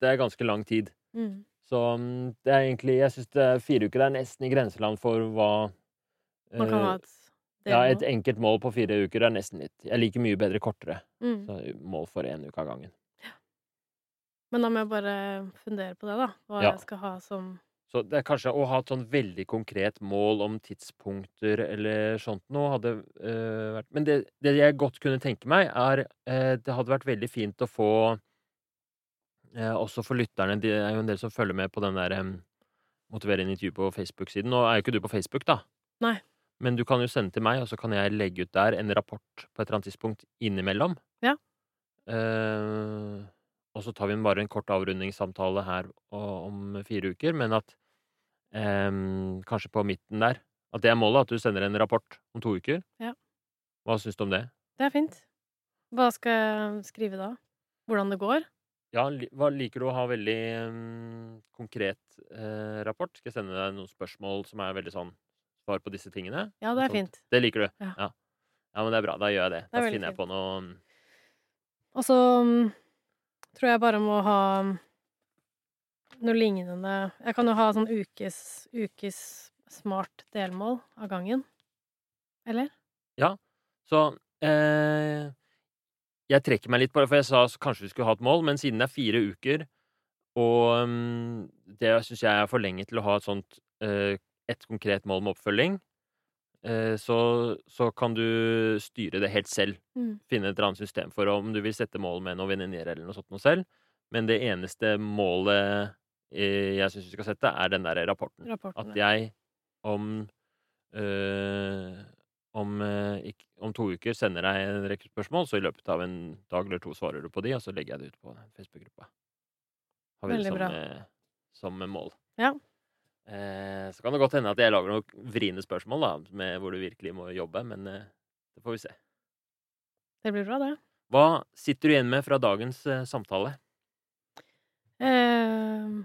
Det er ganske lang tid. Mm. Så mm, det er egentlig Jeg syns fire uker er nesten i grenseland for hva Man kan eh, ha et Ja, et enkelt mål på fire uker er nesten litt Jeg liker mye bedre kortere. Mm. Så mål for én uke av gangen. Men da må jeg bare fundere på det, da. Hva Ja. jeg skal ha som Så det er kanskje å ha et sånn veldig konkret mål om tidspunkter eller sånt noe hadde øh, vært Men det, det jeg godt kunne tenke meg, er øh, Det hadde vært veldig fint å få øh, Også for lytterne Det er jo en del som følger med på den der øh, motiverende intervju på Facebook-siden. Nå er jo ikke du på Facebook, da. Nei. Men du kan jo sende til meg, og så kan jeg legge ut der en rapport på et eller annet tidspunkt innimellom. Ja. Eh, og så tar vi bare en kort avrundingssamtale her om fire uker, men at em, kanskje på midten der At det er målet, at du sender en rapport om to uker. Ja. Hva syns du om det? Det er fint. Hva skal jeg skrive da? Hvordan det går? Ja, hva liker du å ha veldig um, konkret eh, rapport? Skal jeg sende deg noen spørsmål som er veldig sånn svar på disse tingene? Ja, det er fint. Det liker du? Ja. ja. Ja, men det er bra. Da gjør jeg det. Det Da finner jeg fint. på noe Og så mm, tror jeg bare må ha noe lignende Jeg kan jo ha sånn ukes, ukes smart delmål av gangen. Eller? Ja. Så eh, jeg trekker meg litt på det, for jeg sa kanskje vi skulle ha et mål, men siden det er fire uker, og um, det syns jeg er for lenge til å ha et sånt eh, et konkret mål med oppfølging, så, så kan du styre det helt selv. Mm. Finne et eller annet system for om du vil sette mål med noen venninner eller noe sånt noe selv. Men det eneste målet eh, jeg syns vi skal sette, er den der rapporten. Rapporten. At jeg om øh, om, ikk- om to uker sender deg en rekke spørsmål, så i løpet av en dag eller to svarer du på de, og så legger jeg det ut på Facebook-gruppa. Har vi det som, eh, som mål. Ja. Eh, så kan det godt hende at jeg lager noen vriene spørsmål, da, med hvor du virkelig må jobbe, men eh, det får vi se. Det blir bra, det. Hva sitter du igjen med fra dagens eh, samtale? Eh,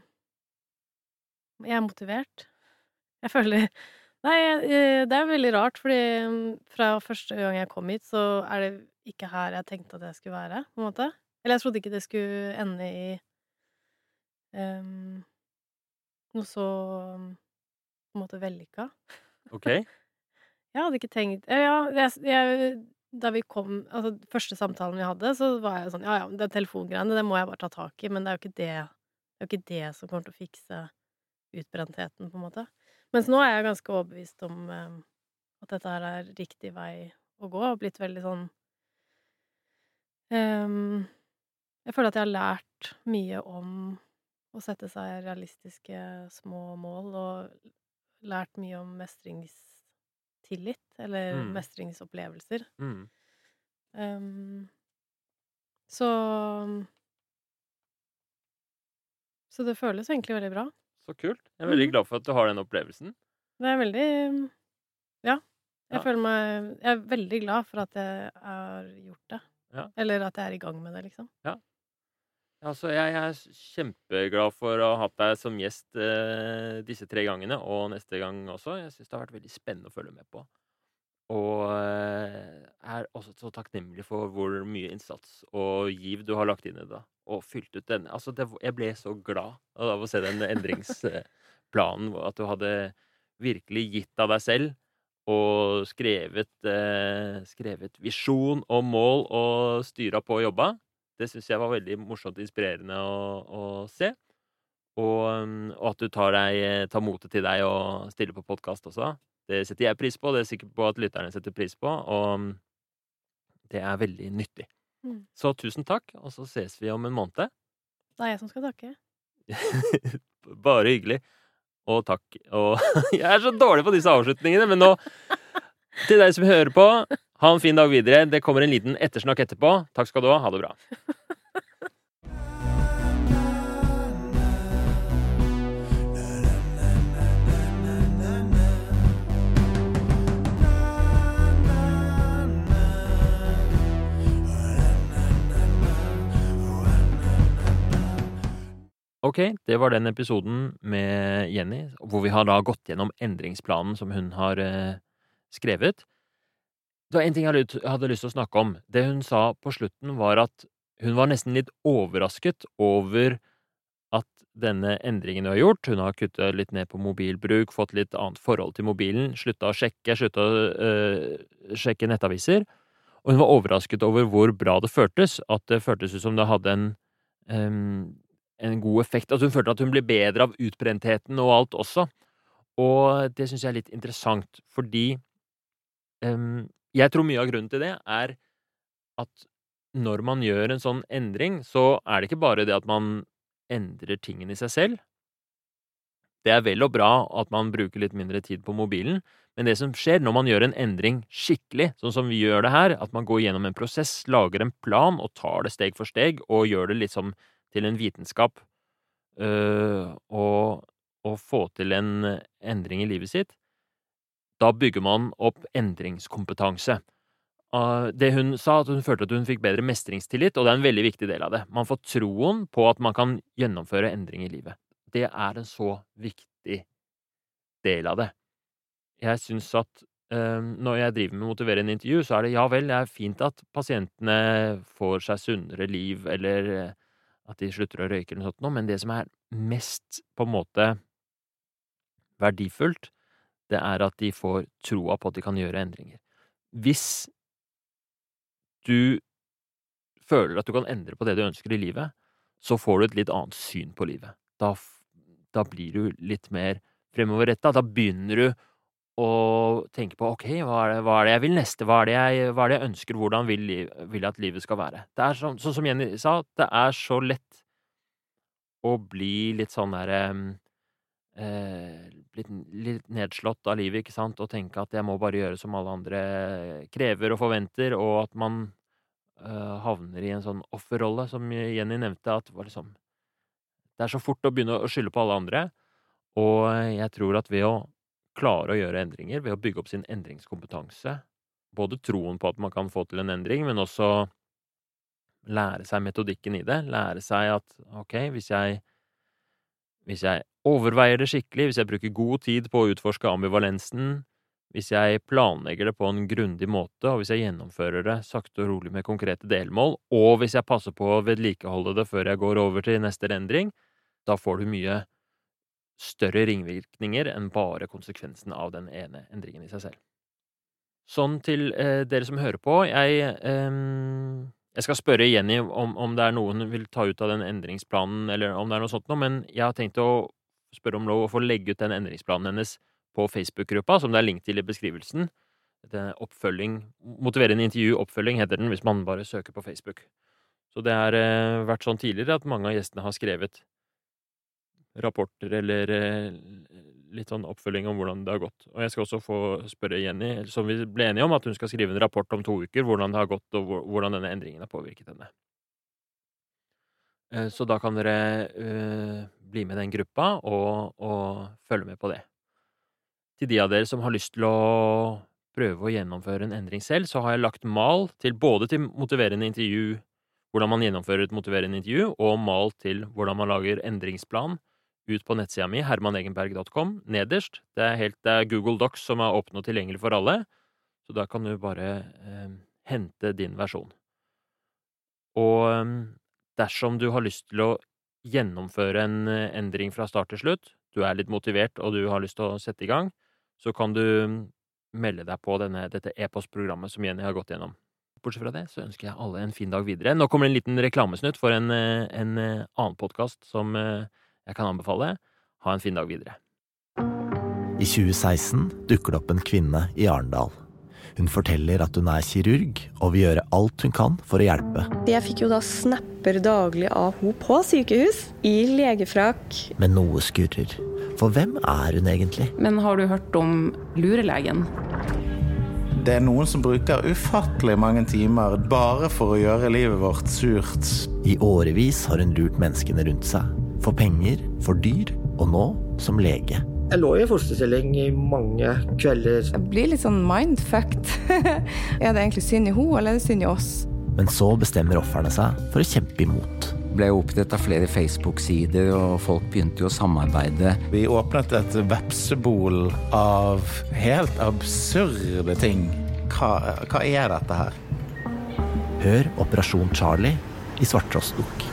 jeg er motivert. Jeg føler Nei, eh, det er veldig rart, fordi mm, fra første gang jeg kom hit, så er det ikke her jeg tenkte at jeg skulle være, på en måte. Eller jeg trodde ikke det skulle ende i em, noe så på en måte vellykka. OK? Jeg hadde ikke tenkt Ja, jeg, jeg, da vi kom Altså, første samtalen vi hadde, så var jeg sånn Ja, ja, det telefongreiene, det må jeg bare ta tak i, men det er jo ikke det Det jo ikke det som kommer til å fikse utbrentheten, på en måte. Mens nå er jeg ganske overbevist om eh, at dette her er riktig vei å gå, og blitt veldig sånn eh, Jeg føler at jeg har lært mye om å sette seg realistiske små mål, og lært mye om mestringstillit, eller Mm. mestringsopplevelser. Mm. Um, så Så det føles egentlig veldig bra. Så kult. Jeg er veldig Mhm. glad for at du har den opplevelsen. Det er veldig Ja. Jeg Ja. føler meg Jeg er veldig glad for at jeg har gjort det. Ja. Eller at jeg er i gang med det, liksom. Altså, jeg er kjempeglad for å ha hatt deg som gjest eh, disse tre gangene, og neste gang også. Jeg syns det har vært veldig spennende å følge med på. Og eh, er også så takknemlig for hvor mye innsats og giv du har lagt inn i det. Og fylt ut denne. Altså, det, jeg ble så glad av å se den endringsplanen. At du hadde virkelig gitt av deg selv. Og skrevet, eh, skrevet visjon og mål og styra på og jobba. Det syns jeg var veldig morsomt og inspirerende å, å se. Og, um, og at du tar, deg, tar motet til deg og stiller på podkast også. Det setter jeg pris på, og det er jeg sikker på at lytterne setter pris på. Og um, det er veldig nyttig. Mm. Så tusen takk, og så ses vi om en måned. Det er jeg som skal takke. Bare hyggelig. Og takk. Og jeg er så dårlig på disse avslutningene, men nå Til deg som hører på, ha en fin dag videre. Det kommer en liten ettersnakk etterpå. Takk skal du ha. Ha det bra. Ok, det var den episoden med Jenny, hvor vi har da gått gjennom endringsplanen som hun har eh, skrevet. Det var en ting jeg hadde lyst til å snakke om. Det hun sa på slutten, var at hun var nesten litt overrasket over at denne endringen hun har gjort Hun har kuttet litt ned på mobilbruk, fått litt annet forhold til mobilen, slutta å sjekke, slutta å øh, sjekke nettaviser. Og hun var overrasket over hvor bra det føltes. At det føltes ut som det hadde en, um, en god effekt. At hun følte at hun ble bedre av utbrentheten og alt også. Og det syns jeg er litt interessant, fordi um, jeg tror mye av grunnen til det er at når man gjør en sånn endring, så er det ikke bare det at man endrer tingene i seg selv. Det er vel og bra at man bruker litt mindre tid på mobilen, men det som skjer når man gjør en endring skikkelig, sånn som vi gjør det her, at man går gjennom en prosess, lager en plan og tar det steg for steg, og gjør det liksom til en vitenskap, øh, og, og få til en endring i livet sitt, da bygger man opp endringskompetanse. Det hun sa, at hun følte at hun fikk bedre mestringstillit, og det er en veldig viktig del av det. Man får troen på at man kan gjennomføre endring i livet. Det er en så viktig del av det. Jeg syns at øh, når jeg driver med motiverende intervju, så er det ja vel, det er fint at pasientene får seg sunnere liv, eller eh, at de slutter å røyke eller noe sånt, men det som er mest på en måte verdifullt, det er at de får troa på at de kan gjøre endringer. Hvis du føler at du kan endre på det du ønsker i livet, så får du et litt annet syn på livet. Da, da blir du litt mer fremoverretta. Da begynner du å tenke på ok, hva er, det, hva er det jeg vil neste, hva er det jeg, er det jeg ønsker, hvordan vil, jeg at livet skal være? Det er sånn, sånn som Jenny sa, det er så lett å bli litt sånn derre eh, litt, nedslått av livet, ikke sant, og tenke at jeg må bare gjøre som alle andre krever og forventer, og at man uh, havner i en sånn offerrolle, som Jenny nevnte, at det, liksom, det er så fort å begynne å skylde på alle andre. Og jeg tror at ved å klare å gjøre endringer, ved å bygge opp sin endringskompetanse, både troen på at man kan få til en endring, men også lære seg metodikken i det, lære seg at ok, hvis jeg hvis jeg overveier det skikkelig, hvis jeg bruker god tid på å utforske ambivalensen, hvis jeg planlegger det på en grundig måte, og hvis jeg gjennomfører det sakte og rolig med konkrete delmål, og hvis jeg passer på å vedlikeholde det før jeg går over til neste endring, da får du mye større ringvirkninger enn bare konsekvensen av den ene endringen i seg selv. Sånn til eh, dere som hører på, jeg eh, jeg skal spørre Jenny om, om, det er noe hun vil ta ut av den endringsplanen, eller om det er noe sånt noe, men jeg har tenkt å spørre om lov å få legge ut den endringsplanen hennes på Facebook-gruppa, som det er link til i beskrivelsen. Oppfølging, Motiverende intervju oppfølging heter den, hvis man bare søker på Facebook. Så det har eh, vært sånn tidligere at mange av gjestene har skrevet rapporter eller eh, litt sånn oppfølging om hvordan det har gått. Og jeg skal også få spørre Jenny, som vi ble enige om, at hun skal skrive en rapport om to uker, hvordan det har gått, og hvordan denne endringen har påvirket henne. Eh, så da kan dere uh, bli med den gruppa og, og, følge med på det. Til de av dere som har lyst til å prøve å gjennomføre en endring selv, så har jeg lagt mal til både til motiverende intervju, hvordan man gjennomfører et motiverende intervju, og mal til hvordan man lager endringsplan ut på nettsida mi, hermanegenberg.com, nederst. Det er, helt, det er Google Docs som er åpne og tilgjengelig for alle, så da kan du bare eh, hente din versjon. Og eh, dersom du har lyst til å gjennomføre en eh, endring fra start til slutt, du er litt motivert og du har lyst til å sette i gang, så kan du mm, melde deg på denne, dette e-postprogrammet som Jenny har gått gjennom. Bortsett fra det så ønsker jeg alle en fin dag videre. Nå kommer det en liten reklamesnutt for en, eh, en annen podkast som jeg kan anbefale ha en fin dag videre. I 2016 dukker det opp en kvinne i Arendal. Hun forteller at hun er kirurg og vil gjøre alt hun kan for å hjelpe. Jeg fikk jo da snapper daglig av henne på sykehus, i legefrakk. Men noe skurrer. For hvem er hun egentlig? Men har du hørt om lurelegen? Det er noen som bruker ufattelig mange timer bare for å gjøre livet vårt surt. I årevis har hun lurt menneskene rundt seg for penger, for dyr, og nå som lege. Jeg lå i fosterstilling i mange kvelder. Jeg blir litt sånn mindfucked. er det egentlig synd i henne, eller er det synd i oss? Men så bestemmer ofrene seg for å kjempe imot. Det ble opprettet flere Facebook-sider, og folk begynte jo å samarbeide. Vi åpnet et vepsebol av helt absurde ting. Hva, hva er dette her? Hør Operasjon Charlie i Svarttrost Dukk.